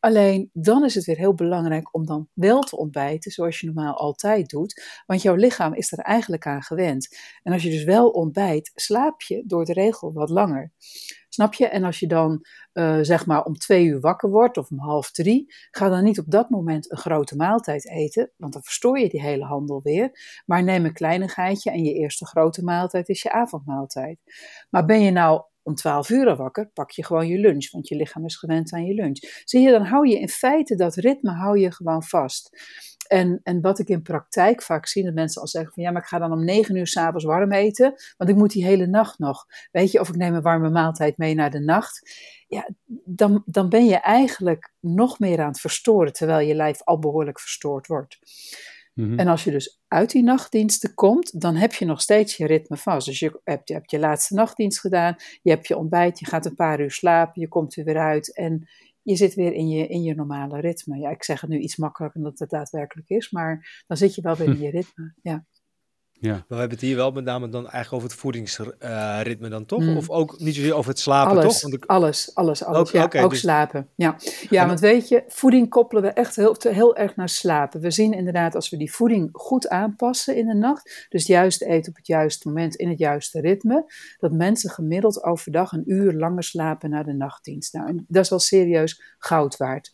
Alleen dan is het weer heel belangrijk om dan wel te ontbijten, zoals je normaal altijd doet. Want jouw lichaam is er eigenlijk aan gewend. En als je dus wel ontbijt, slaap je door de regel wat langer. Snap je? En als je dan uh, zeg maar om twee uur wakker wordt of om half drie, ga dan niet op dat moment een grote maaltijd eten, want dan verstoor je die hele handel weer. Maar neem een kleinigheidje en je eerste grote maaltijd is je avondmaaltijd. Maar ben je nou om 12 uur wakker, pak je gewoon je lunch, want je lichaam is gewend aan je lunch. Zie je, dan hou je in feite dat ritme hou je gewoon vast. En, en wat ik in praktijk vaak zie, dat mensen al zeggen van ja, maar ik ga dan om negen uur s'avonds warm eten, want ik moet die hele nacht nog. Weet je, of ik neem een warme maaltijd mee naar de nacht. Ja, dan, dan ben je eigenlijk nog meer aan het verstoren, terwijl je lijf al behoorlijk verstoord wordt. Mhm. En als je dus uit die nachtdiensten komt, dan heb je nog steeds je ritme vast. Dus je hebt, je hebt je laatste nachtdienst gedaan, je hebt je ontbijt, je gaat een paar uur slapen, je komt er weer uit en je zit weer in je, in je normale ritme. Ja, ik zeg het nu iets makkelijker dan het daadwerkelijk is, maar dan zit je wel weer in je ritme. Ja. Ja. we hebben het hier wel met name dan eigenlijk over het voedingsritme dan toch? Mm. Of ook niet zozeer over het slapen alles, toch? Want Alles, alles, alles. Ook, ja, ook dus... slapen. Ja, ja want weet je, voeding koppelen we echt heel, heel erg naar slapen. We zien inderdaad als we die voeding goed aanpassen in de nacht, dus juist eten op het juiste moment in het juiste ritme, dat mensen gemiddeld overdag een uur langer slapen na de nachtdienst. Nou, dat is wel serieus goud waard.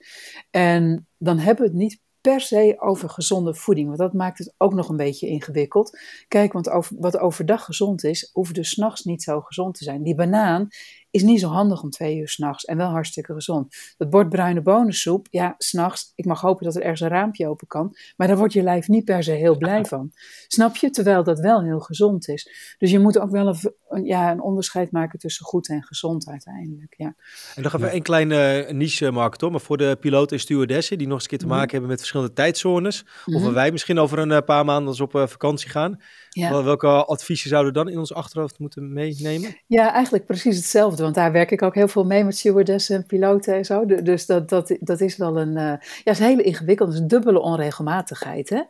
En dan hebben we het niet per se over gezonde voeding, want dat maakt het ook nog een beetje ingewikkeld. Kijk, want over, wat overdag gezond is, hoeft dus s'nachts niet zo gezond te zijn. Die banaan is niet zo handig om twee uur s'nachts en wel hartstikke gezond. Dat bord bruine bonensoep, ja, s'nachts, ik mag hopen dat er ergens een raampje open kan, maar daar wordt je lijf niet per se heel blij van. Snap je? Terwijl dat wel heel gezond is. Dus je moet ook wel een, ja, een onderscheid maken tussen goed en gezond uiteindelijk. Ja. En dan gaan we een kleine niche markt hoor, maar voor de piloten en stewardessen die nog eens een keer te mhm. maken hebben met verschillende tijdzones, of mhm. wij misschien over een eh, paar maanden als op vakantie gaan, ja. welke adviezen zouden we dan in ons achterhoofd moeten meenemen? Ja, eigenlijk precies hetzelfde want daar werk ik ook heel veel mee met stewardessen en piloten en zo. Dus dat, dat, dat is wel een, uh, ja, is hele ingewikkeld. Het is een dubbele onregelmatigheid. Hè?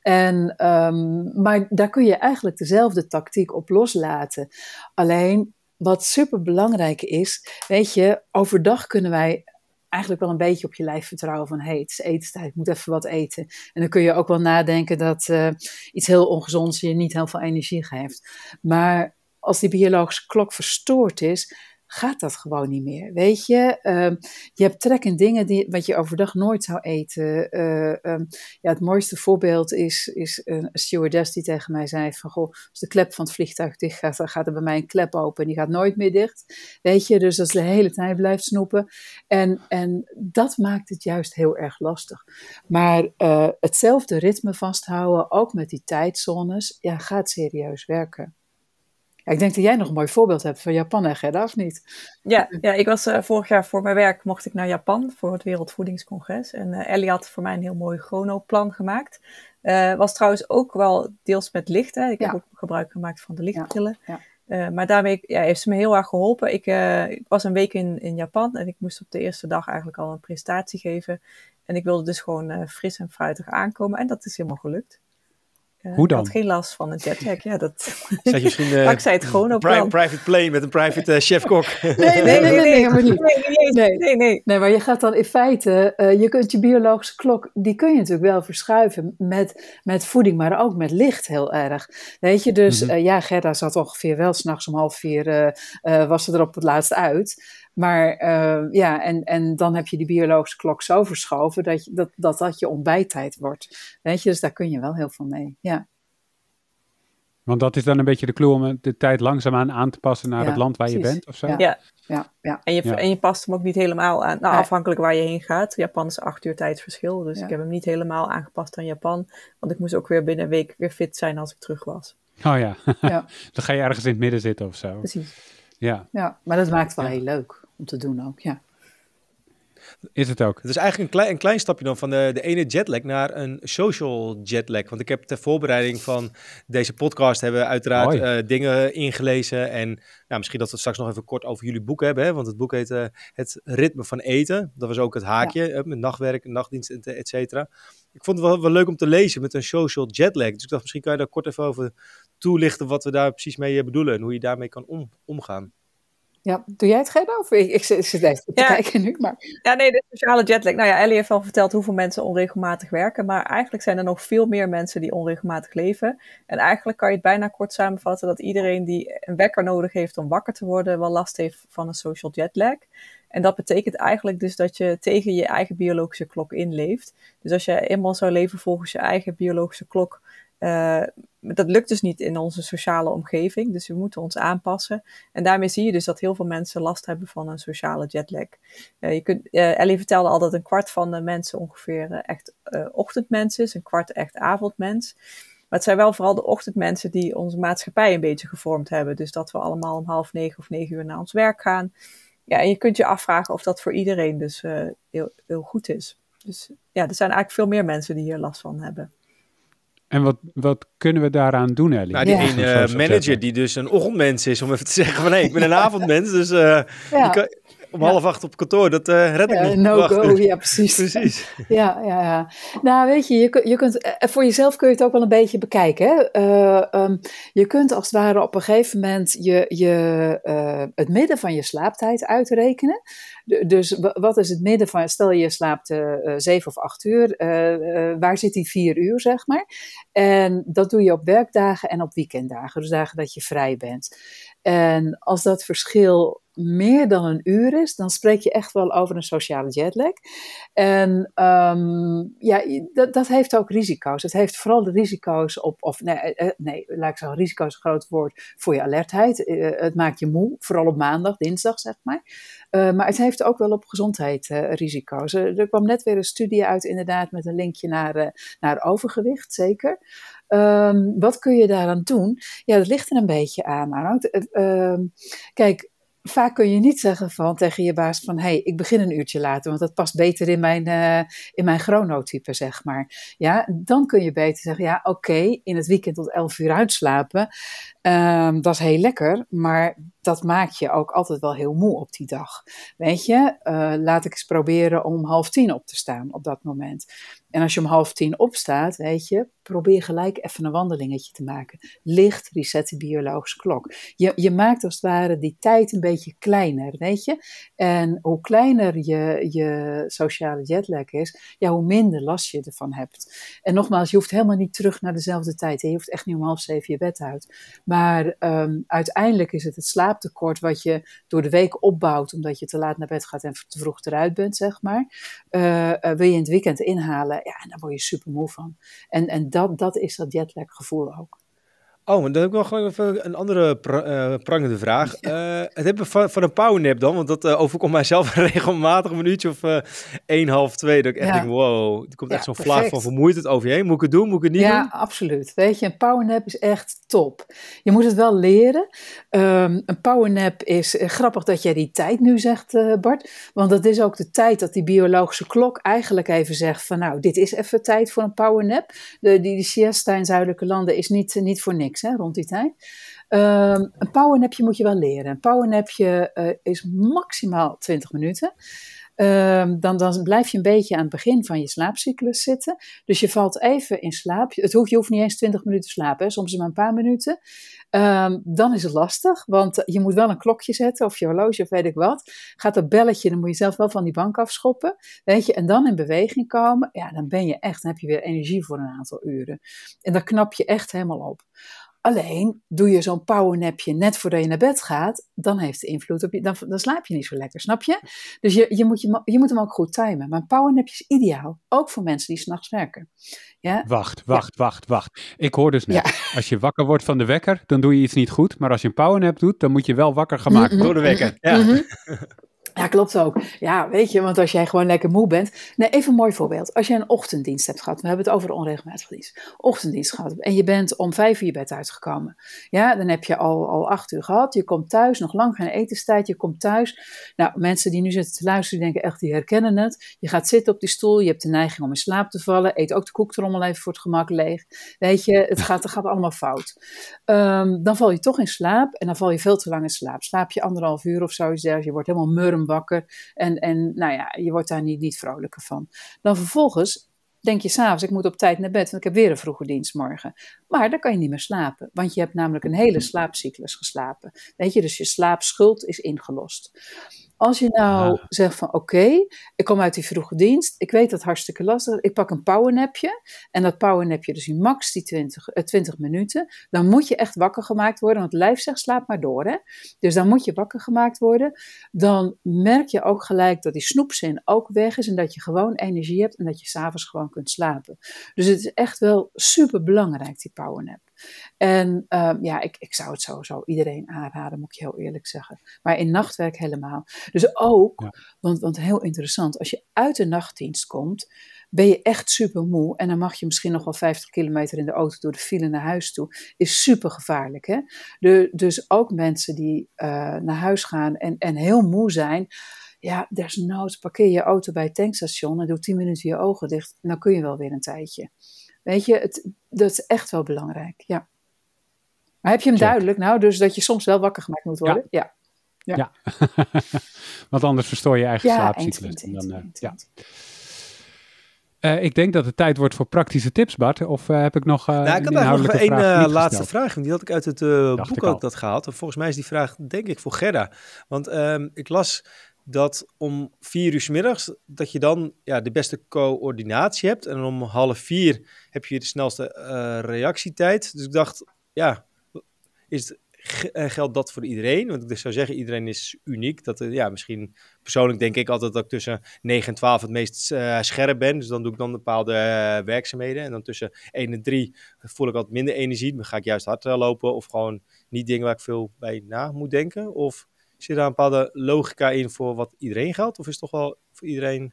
En, um, maar daar kun je eigenlijk dezelfde tactiek op loslaten. Alleen wat super belangrijk is, weet je, overdag kunnen wij eigenlijk wel een beetje op je lijf vertrouwen van hey, het is etenstijd, ik moet even wat eten. En dan kun je ook wel nadenken dat uh, iets heel ongezonds je niet heel veel energie geeft. Maar als die biologische klok verstoord is, gaat dat gewoon niet meer. Weet je, uh, je hebt trek in dingen die, wat je overdag nooit zou eten. Uh, um, ja, het mooiste voorbeeld is, is een stewardess die tegen mij zei van, goh, als de klep van het vliegtuig dicht gaat, dan gaat er bij mij een klep open en die gaat nooit meer dicht. Weet je, dus dat ze de hele tijd blijft snoepen. En, en dat maakt het juist heel erg lastig. Maar uh, hetzelfde ritme vasthouden, ook met die tijdzones, ja, gaat serieus werken ik denk dat jij nog een mooi voorbeeld hebt van Japan en Gerda, of niet? Ja, ja ik was uh, vorig jaar voor mijn werk mocht ik naar Japan voor het Wereldvoedingscongres. En uh, Ellie had voor mij een heel mooi chronoplan gemaakt. Uh, was trouwens ook wel deels met licht. Hè. Ik heb ook gebruik gemaakt van de lichtbrillen. Ja, maar daarmee ja, heeft ze me heel erg geholpen. Ik, ik, was een week in, in Japan en ik moest op de eerste dag eigenlijk al een presentatie geven. En ik wilde dus gewoon fris en fruitig aankomen en dat is helemaal gelukt. Hoe dan? Ik had geen last van een jetlag. Ja, dat... Zeg je misschien, uh, eh, ik zei het gewoon op pri private Play met een private eh, uh, chef-kok. nee, nee, nee, nee, nee. Nee, nee, nee, maar je gaat dan in feite, uh, je kunt je biologische klok, die kun je natuurlijk wel verschuiven met, met voeding, maar ook met licht heel erg. Weet je, dus mhm. ja, Gerda zat ongeveer wel s'nachts om half vier, was ze erop het laatst uit. Maar uh, ja, en, en dan heb je die biologische klok zo verschoven dat je, dat, dat, dat je ontbijttijd wordt. Weet je, dus daar kun je wel heel veel mee. Ja. Want dat is dan een beetje de clue om de tijd langzaamaan aan te passen naar ja, het land waar precies. je bent of zo? Ja. Ja, ja, ja. En, je, Ja. en je past hem ook niet helemaal aan, nou, afhankelijk waar je heen gaat. Japan is acht uur tijdsverschil, dus Ja. ik heb hem niet helemaal aangepast aan Japan. Want ik moest ook weer binnen een week weer fit zijn als ik terug was. Oh ja, Ja. dan ga je ergens in het midden zitten of zo. Precies. Ja, ja. Maar dat maakt het wel Ja. heel leuk om te doen ook. Ja. is het ook. Het is eigenlijk een klein, een klein stapje dan van de, de ene jetlag naar een social jetlag. Want ik heb ter voorbereiding van deze podcast hebben we uiteraard eh, dingen ingelezen. En nou, misschien dat we straks nog even kort over jullie boek hebben. Hè? Want het boek heet eh, Het ritme van eten. Dat was ook het haakje eh, met nachtwerk, nachtdienst, et et cetera. Ik vond het wel, wel leuk om te lezen met een social jetlag. Dus ik dacht, misschien kan je daar kort even over toelichten wat we daar precies mee bedoelen. En hoe je daarmee kan om, omgaan. Ja. Doe jij het geen over? Ik, ik, ik zit even te Ja. kijken nu. Maar Ja, nee, de sociale jetlag. Nou ja, Ellie heeft al verteld hoeveel mensen onregelmatig werken. Maar eigenlijk zijn er nog veel meer mensen die onregelmatig leven. En eigenlijk kan je het bijna kort samenvatten dat iedereen die een wekker nodig heeft om wakker te worden, wel last heeft van een social jetlag. En dat betekent eigenlijk dus dat je tegen je eigen biologische klok inleeft. Dus als je eenmaal zou leven volgens je eigen biologische klok, eh, dat lukt dus niet in onze sociale omgeving. Dus we moeten ons aanpassen. En daarmee zie je dus dat heel veel mensen last hebben van een sociale jetlag. Eh, je kunt, eh, Ellie vertelde al dat een kwart van de mensen ongeveer echt ochtendmens is, een kwart echt avondmens. Maar het zijn wel vooral de ochtendmensen die onze maatschappij een beetje gevormd hebben. Dus dat we allemaal om half negen of negen uur naar ons werk gaan. Ja, en je kunt je afvragen of dat voor iedereen dus heel, heel goed is. Dus ja, er zijn eigenlijk veel meer mensen die hier last van hebben. En wat, wat kunnen we daaraan doen, Ellie? Nou, die Ja. social manager die dus een ochtendmens is, om even te zeggen van hé, ik ben een avondmens. Dus eh, ja, je kan- om half acht op kantoor, dat eh red ik niet. no go. Ja, precies. Precies. Ja, ja, ja. Nou, weet je, je, je kunt, eh, voor jezelf kun je het ook wel een beetje bekijken. Hè? Eh, ehm, je kunt als het ware op een gegeven moment je, je, het midden van je slaaptijd uitrekenen. Dus wa- wat is het midden van, stel je slaapt zeven of acht uur, waar zit die vier uur, zeg maar? En dat doe je op werkdagen en op weekenddagen, dus dagen dat je vrij bent. En als dat verschil meer dan een uur is, dan spreek je echt wel over een sociale jetlag. En ehm, ja, dat, dat heeft ook risico's. Het heeft vooral de risico's op, of nee, eh, eh, nee laat ik zeggen, risico's is een groot woord voor je alertheid. Eh, het maakt je moe, vooral op maandag, dinsdag zeg maar. Maar het heeft ook wel op gezondheid risico's. Er, kwam net weer een studie uit, inderdaad, met een linkje naar, naar overgewicht, zeker. Ehm, wat kun je daaraan doen? Ja, dat ligt er een beetje aan. Eh, ehm, kijk, vaak kun je niet zeggen van, tegen je baas van... hé, hey, ik begin een uurtje later, want dat past beter in mijn, eh, in mijn chronotype, zeg maar. Ja, dan kun je beter zeggen, ja, oké, in het weekend tot 11 uur uitslapen... ehm, dat is heel lekker, maar dat maakt je ook altijd wel heel moe op die dag. Weet je, eh, laat ik eens proberen om half tien op te staan op dat moment. En als je om half tien opstaat, weet je, probeer gelijk even een wandelingetje te maken. Licht reset de biologische klok. Je, je maakt als het ware die tijd een beetje kleiner, weet je. En hoe kleiner je, je sociale jetlag is, ja, hoe minder last je ervan hebt. En nogmaals, je hoeft helemaal niet terug naar dezelfde tijd. Je hoeft echt niet om half zeven je bed uit. Maar ehm, uiteindelijk is het het slaaptekort wat je door de week opbouwt, omdat je te laat naar bed gaat en te vroeg eruit bent, zeg maar. Eh, eh, wil je in het weekend inhalen, ja, en daar word je super moe van. En, en dat, dat is dat jetlag gevoel ook. Oh, maar dan heb ik nog gewoon even een andere pra- eh, prangende vraag. Eh, het hebben van, van een powernap dan, want dat eh, overkomt mijzelf regelmatig een minuutje of één, half twee. Dat ik echt Ja. denk, wow, er komt Ja, echt zo'n vlaag van vermoeidheid over je heen. Moet ik het doen, moet ik het niet ja, doen? absoluut. Weet je, een powernap is echt top. Je moet het wel leren. Ehm, een powernap is grappig dat jij die tijd nu zegt, Bart. Want dat is ook de tijd dat die biologische klok eigenlijk even zegt van nou, dit is even tijd voor een powernap. De, die, die siesta in zuidelijke landen is niet, niet voor niks rond die tijd. Um, een powernapje moet je wel leren. Een powernapje uh, is maximaal 20 minuten. Um, dan, dan blijf je een beetje aan het begin van je slaapcyclus zitten. Dus je valt even in slaap. Het hoeft, je hoeft niet eens 20 minuten te slapen, hè. soms maar een paar minuten. Um, dan is het lastig, want je moet wel een klokje zetten of je horloge of weet ik wat. Gaat dat belletje, dan moet je zelf wel van die bank afschoppen. Weet je, en dan in beweging komen, ja, dan ben je echt, dan heb je weer energie voor een aantal uren. En dan knap je echt helemaal op. Alleen doe je zo'n powernapje net voordat je naar bed gaat, dan heeft het invloed op je. Dan, dan slaap je niet zo lekker, snap je? Dus je, je, moet, je, je moet hem ook goed timen. Maar een powernapje is ideaal, ook voor mensen die s'nachts werken. Ja? Wacht, wacht, wacht, wacht. Ik hoor dus net, als je wakker wordt van de wekker, dan doe je iets niet goed. Maar als je een powernap doet, dan moet je wel wakker gemaakt worden. Door de wekker, ja. Mhm. Ja, klopt ook. Ja, weet je, want als jij gewoon lekker moe bent. Nee, even een mooi voorbeeld. Als je een ochtenddienst hebt gehad, we hebben het over de onregelmatige dienst. Ochtenddienst gehad en je bent om vijf uur je bed uitgekomen. Ja, dan heb je al, al acht uur gehad. Je komt thuis, nog lang geen etenstijd. Je komt thuis. Nou, mensen die nu zitten te luisteren, denken echt, die herkennen het. Je gaat zitten op die stoel, je hebt de neiging om in slaap te vallen. Eet ook de koektrommel even voor het gemak leeg. Weet je, het gaat, het gaat allemaal fout. Um, dan val je toch in slaap en dan val je veel te lang in slaap. Slaap je anderhalf uur of zo, je wordt helemaal murm wakker. En, en nou ja, je wordt daar niet, niet vrolijker van. Dan vervolgens denk je s'avonds, ik moet op tijd naar bed, want ik heb weer een vroege dienst morgen. Maar dan kan je niet meer slapen, want je hebt namelijk een hele slaapcyclus geslapen. Weet je, dus je slaapschuld is ingelost. Als je nou zegt van oké, ik kom uit die vroege dienst, ik weet dat hartstikke lastig, ik pak een powernapje en dat powernapje dus in max die 20, uh, 20 minuten, dan moet je echt wakker gemaakt worden, want het lijf zegt slaap maar door hè. Dus dan moet je wakker gemaakt worden. Dan merk je ook gelijk dat die snoepzin ook weg is en dat je gewoon energie hebt en dat je s'avonds gewoon kunt slapen. Dus het is echt wel super belangrijk die powernap. En um, ja, ik, ik zou het sowieso iedereen aanraden, moet ik heel eerlijk zeggen. Maar in nachtwerk helemaal. Dus ook, ja. want, want heel interessant, als je uit de nachtdienst komt, ben je echt super moe. En dan mag je misschien nog wel 50 kilometer in de auto door de file naar huis toe. Is super gevaarlijk. Hè? De, dus ook mensen die uh, naar huis gaan en, en heel moe zijn. Ja, desnoods parkeer je auto bij het tankstation en doe 10 minuten je ogen dicht. Dan kun je wel weer een tijdje. Weet je, het, dat is echt wel belangrijk, ja. Maar heb je hem Check. duidelijk nou, dus dat je soms wel wakker gemaakt moet worden? Ja. Ja, ja. ja. want anders verstoor je eigen ja, slaapcyclus. En dan, uh, ja. Uh, ik denk dat het tijd wordt voor praktische tips, Bart. Of uh, heb ik nog uh, nou, ik had eigenlijk nog één laatste vraag. Die had ik uit het boek ook dat gehaald. En volgens mij is die vraag denk ik voor Gerda. Want um, ik las dat om vier uur s middags, dat je dan ja, de beste coördinatie hebt. En om half vier heb je de snelste uh, reactietijd. Dus ik dacht, ja, is het, geldt dat voor iedereen? Want ik zou zeggen, iedereen is uniek. Dat, ja, misschien persoonlijk denk ik altijd dat ik tussen 9 en 12 het meest scherp ben. Dus dan doe ik dan bepaalde werkzaamheden. En dan tussen 1 en 3 voel ik altijd minder energie. Dan ga ik juist hard lopen of gewoon niet dingen waar ik veel bij na moet denken. Of Zit daar een bepaalde logica in voor wat iedereen geldt? Of is het toch wel voor iedereen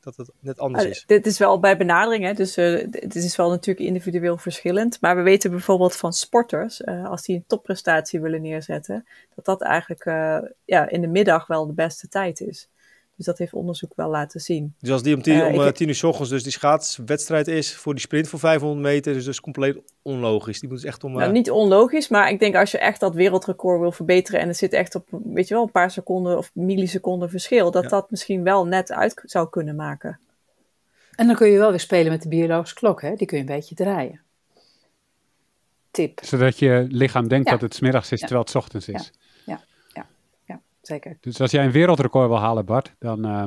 dat het net anders is? Uh, dit is wel bij benadering, hè? dus uh, dit is wel natuurlijk individueel verschillend. Maar we weten bijvoorbeeld van sporters, uh, als die een topprestatie willen neerzetten, dat dat eigenlijk ja, in de middag wel de beste tijd is. Dus dat heeft onderzoek wel laten zien. Dus als die om tien, uh, om, ik, tien uur s ochtends dus die schaatswedstrijd is voor die sprint voor 500 meter, dus dus compleet onlogisch. Die moet dus echt om... Nou, uh... niet onlogisch, maar ik denk als je echt dat wereldrecord wil verbeteren en er zit echt op, weet je wel, een paar seconden of milliseconden verschil, dat ja. dat misschien wel net uit zou kunnen maken. En dan kun je wel weer spelen met de biologische klok, hè? Die kun je een beetje draaien. Tip. Zodat je lichaam denkt ja. dat het smiddags is, ja. terwijl het ochtends is. Zeker. Dus als jij een wereldrecord wil halen, Bart, dan uh,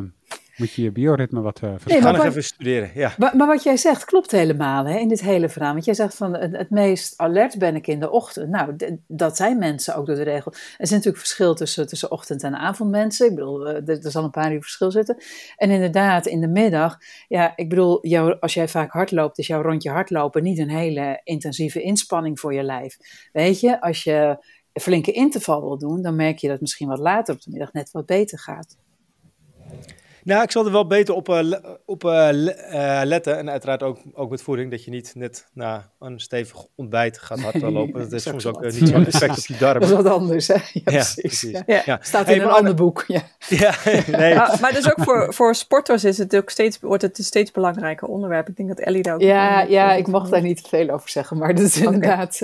moet je je bioritme wat uh, nee, maar, nog even studeren, ja. Maar, maar, wat jij zegt klopt helemaal hè, in dit hele verhaal. Want jij zegt van het, het meest alert ben ik in de ochtend. Nou, dat zijn mensen ook door de regel. Er is natuurlijk verschil tussen, tussen ochtend- en avondmensen. Ik bedoel, er, er zal een paar uur verschil zitten. En inderdaad, in de middag, ja, ik bedoel, jou, als jij vaak hardloopt, is jouw rondje hardlopen niet een hele intensieve inspanning voor je lijf. Weet je, als je een flinke interval wil doen, dan merk je dat misschien wat later op de middag net wat beter gaat. Nou, ik zal er wel beter op, uh, op uh, letten. En uiteraard ook, ook met voeding. Dat je niet net na een stevig ontbijt gaat hardlopen. Dat is soms ook niet zo'n effect op je darmen. Dat is wat anders, hè? Ja, precies. Ja, ja. Staat in een ander boek. Ja, ja nee. Maar dus ook voor, voor sporters is het ook steeds, wordt het een steeds belangrijker onderwerp. Ik denk dat Ellie daar ook... Ja, ja ik mag daar niet veel over zeggen. Maar dat is inderdaad...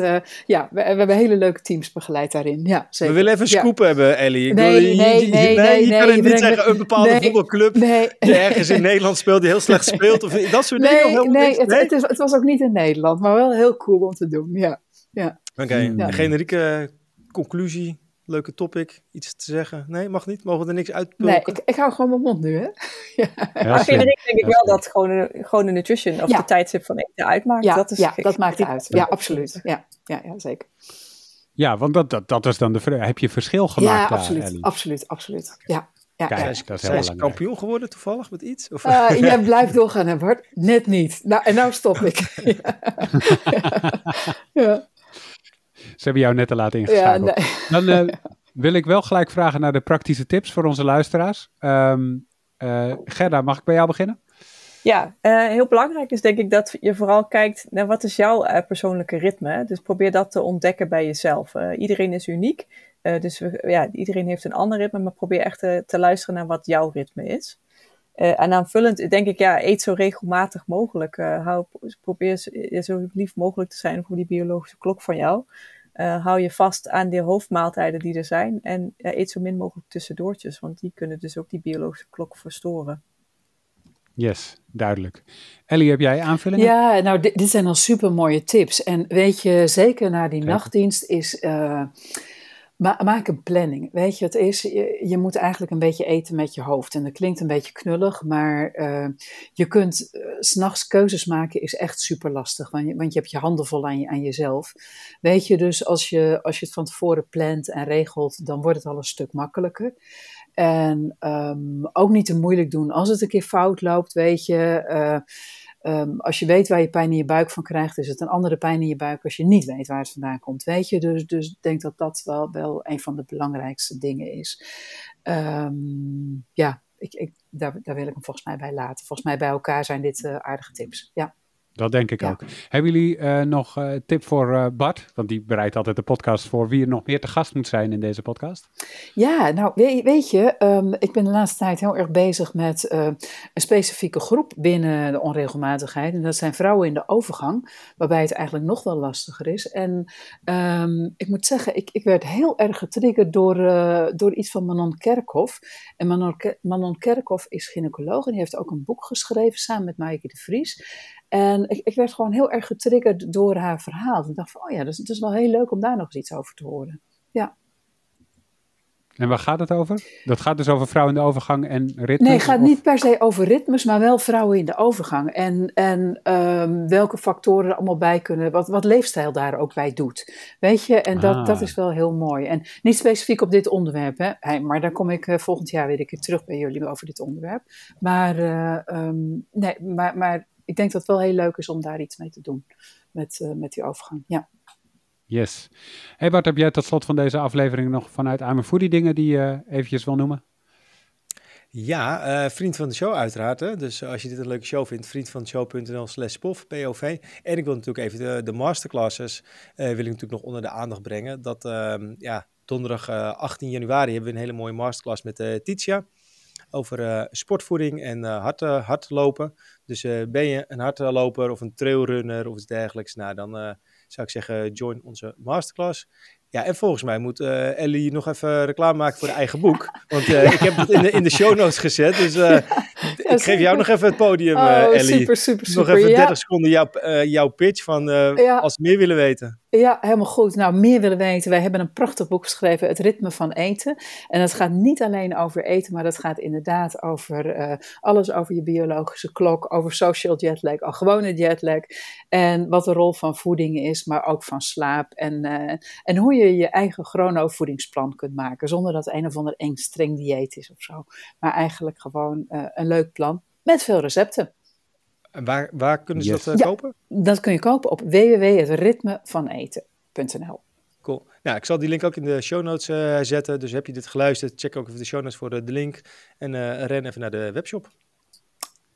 ja, we, we, hebben hele leuke teams begeleid daarin. Ja, zeker. We willen even een scoop hebben, Ellie. Ik nee, wil, nee, je, nee, nee, je kan het niet zeggen een bepaalde voetbalclub nee. die ergens in Nederland speelt, die heel slecht speelt. Of dat soort nee, dingen. Nee, het, het, is, het was ook niet in Nederland, maar wel heel cool om te doen. Ja. Ja. Oké, okay. generieke conclusie, leuke topic, iets te zeggen? Nee, mag niet? Mogen we er niks uitpulken? Nee, ik, ik hou gewoon mijn mond nu, hè? ja. maar generiek denk ik wel dat gewoon, gewoon de nutrition of de tijdstip van eten uitmaakt. Ja, dat, is ja, dat maakt uit. Ja, absoluut. Ja, ja, ja zeker. Ja, want dat, dat, dat is dan de vraag. Heb je verschil gemaakt? Ja, absoluut. absoluut, absoluut. Ja. Ja, Kijk, ja. Zijn ze kampioen geworden toevallig met iets? Of? Uh, jij blijft doorgaan, hè Bart? Net niet. Nou, en nou stop ik. ja. Ze hebben jou net te laten ingeschakeld. Nee. Dan uh, wil ik wel gelijk vragen naar de praktische tips voor onze luisteraars. Um, uh, Gerda, mag ik bij jou beginnen? Ja, uh, heel belangrijk is denk ik dat je vooral kijkt naar wat is jouw uh, persoonlijke ritme. Dus probeer dat te ontdekken bij jezelf. Uh, iedereen is uniek. Uh, dus we, ja, iedereen heeft een ander ritme, maar probeer echt te, te luisteren naar wat jouw ritme is. Uh, en aanvullend denk ik, ja, eet zo regelmatig mogelijk. Uh, hou, probeer zo lief mogelijk te zijn voor die biologische klok van jou. hou je vast aan de hoofdmaaltijden die er zijn. En eet zo min mogelijk tussendoortjes, want die kunnen dus ook die biologische klok verstoren. Yes, duidelijk. Ellie, heb jij aanvullingen? Ja, nou, dit, dit zijn al super mooie tips. En weet je, zeker na die nachtdienst is Ma maak een planning. Weet je, het is, je, moet eigenlijk een beetje eten met je hoofd. En dat klinkt een beetje knullig, maar uh, je kunt uh, s'nachts keuzes maken is echt super lastig. Want je, want je hebt je handen vol aan, je, aan jezelf. Weet je, dus als je, als je het van tevoren plant en regelt, dan wordt het al een stuk makkelijker. En um, ook niet te moeilijk doen. Als het een keer fout loopt, weet je. Uh, Um, als je weet waar je pijn in je buik van krijgt, is het een andere pijn in je buik als je niet weet waar het vandaan komt. Weet je, dus, dus ik denk dat dat wel, wel een van de belangrijkste dingen is. Um, ja, ik, ik, daar, daar wil ik hem volgens mij bij laten. Volgens mij bij elkaar zijn dit uh, aardige tips. Ja. Dat denk ik ook. Hebben jullie uh, nog een uh, tip voor uh, Bart? Want die bereidt altijd de podcast voor wie er nog meer te gast moet zijn in deze podcast. Ja, nou weet, weet je, um, ik ben de laatste tijd heel erg bezig met een specifieke groep binnen de onregelmatigheid. En dat zijn vrouwen in de overgang, waarbij het eigenlijk nog wel lastiger is. En um, ik moet zeggen, ik, ik werd heel erg getriggerd door, door iets van Manon Kerkhoff. En Manon, Manon Kerkhoff is gynaecoloog en die heeft ook een boek geschreven samen met Maaike de Vries. En ik, ik, werd gewoon heel erg getriggerd door haar verhaal. Ik dacht van, oh ja, dus het is wel heel leuk om daar nog eens iets over te horen. Ja. En waar gaat het over? Dat gaat dus over vrouwen in de overgang en ritmes? Nee, het gaat of? niet per se over ritmes, maar wel vrouwen in de overgang. En, en um, welke factoren er allemaal bij kunnen, wat, wat leefstijl daar ook bij doet. Weet je, en dat, ah. dat is wel heel mooi. En niet specifiek op dit onderwerp, hè? Hey, maar daar kom ik uh, volgend jaar weer een keer terug bij jullie over dit onderwerp. Maar, uh, um, nee, maar, maar ik denk dat het wel heel leuk is om daar iets mee te doen. Met, uh, met die overgang, ja. Yes. Hey Bart, heb jij tot slot van deze aflevering nog vanuit Arme Foodie dingen die je uh, eventjes wil noemen? Ja, uh, vriend van de show uiteraard. Hè? Dus als je dit een leuke show vindt, vriendvandeshow.nl slash POV, POV. En ik wil natuurlijk even de, de masterclasses, wil ik natuurlijk nog onder de aandacht brengen. Dat, ehm, ja, donderdag 18 januari hebben we een hele mooie masterclass met Titia over uh, sportvoeding en uh, hard, uh, hardlopen. Dus ben je een hardloper of een trailrunner of iets dergelijks, nou dan zou ik zeggen join onze masterclass. Ja, en volgens mij moet uh, Ellie nog even reclame maken voor haar eigen boek. Want uh, ik heb het in de, in de show notes gezet. Dus uh, ja, ik geef jou nog even het podium, oh, Ellie. Super, super, super. Nog even 30 seconden jouw, jouw pitch van als ze meer willen weten. Ja, helemaal goed. Nou, meer willen weten. Wij hebben een prachtig boek geschreven, Het Ritme van Eten. En dat gaat niet alleen over eten, maar dat gaat inderdaad over uh, alles over je biologische klok, over social jetlag, al gewone jetlag. En wat de rol van voeding is, maar ook van slaap. En, uh, en hoe je je eigen chronovoedingsplan kunt maken, zonder dat een of ander eng streng dieet is of zo. Maar eigenlijk gewoon uh, een leuk plan met veel recepten. En waar, waar kunnen ze yes. dat uh, ja, kopen? Dat kun je kopen op www.ritmevaneten.nl. Cool. Nou, ik zal die link ook in de show notes uh, zetten. Dus heb je dit geluisterd, check ook even de show notes voor de, de link. En uh, ren even naar de webshop.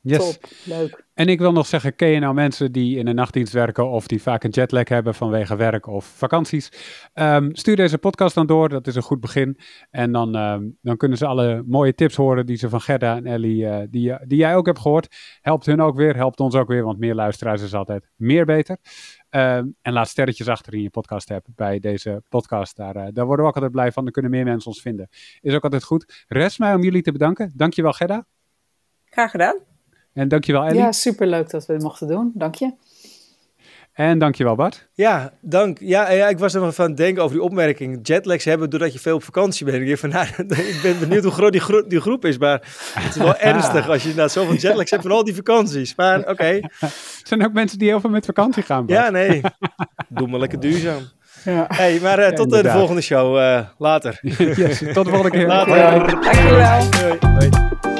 Yes. Top, leuk. En ik wil nog zeggen, ken je nou mensen die in een nachtdienst werken of die vaak een jetlag hebben vanwege werk of vakanties? Um, stuur deze podcast dan door, dat is een goed begin. En dan, um, dan kunnen ze alle mooie tips horen die ze van Gerda en Ellie, uh, die, die jij ook hebt gehoord. Helpt hun ook weer, helpt ons ook weer, want meer luisteraars is altijd meer beter. Um, en laat sterretjes achter in je podcast app bij deze podcast. Daar, uh, daar worden we ook altijd blij van. Dan kunnen meer mensen ons vinden. Is ook altijd goed. Rest mij om jullie te bedanken. Dankjewel Gerda. Graag gedaan. En dankjewel Ellie. Ja, superleuk dat we het mochten doen. Dank je. En dankjewel Bart. Ja, dank. Ja, ja ik was er nog van het denken over die opmerking. Jetlags hebben doordat je veel op vakantie bent. Ik, van, nou, ik ben benieuwd hoe groot die, gro die, groep is. Maar het is wel ernstig als je inderdaad zoveel jetlags hebt van al die vakanties. Maar oké. Okay. Er zijn ook mensen die heel veel met vakantie gaan. Bart. Ja, nee. Doe maar lekker duurzaam. Ja. Hey, maar uh, ja, tot uh, de volgende show. Uh, later. yes, tot de volgende keer. Later. Dankjewel. Hoi. Hoi.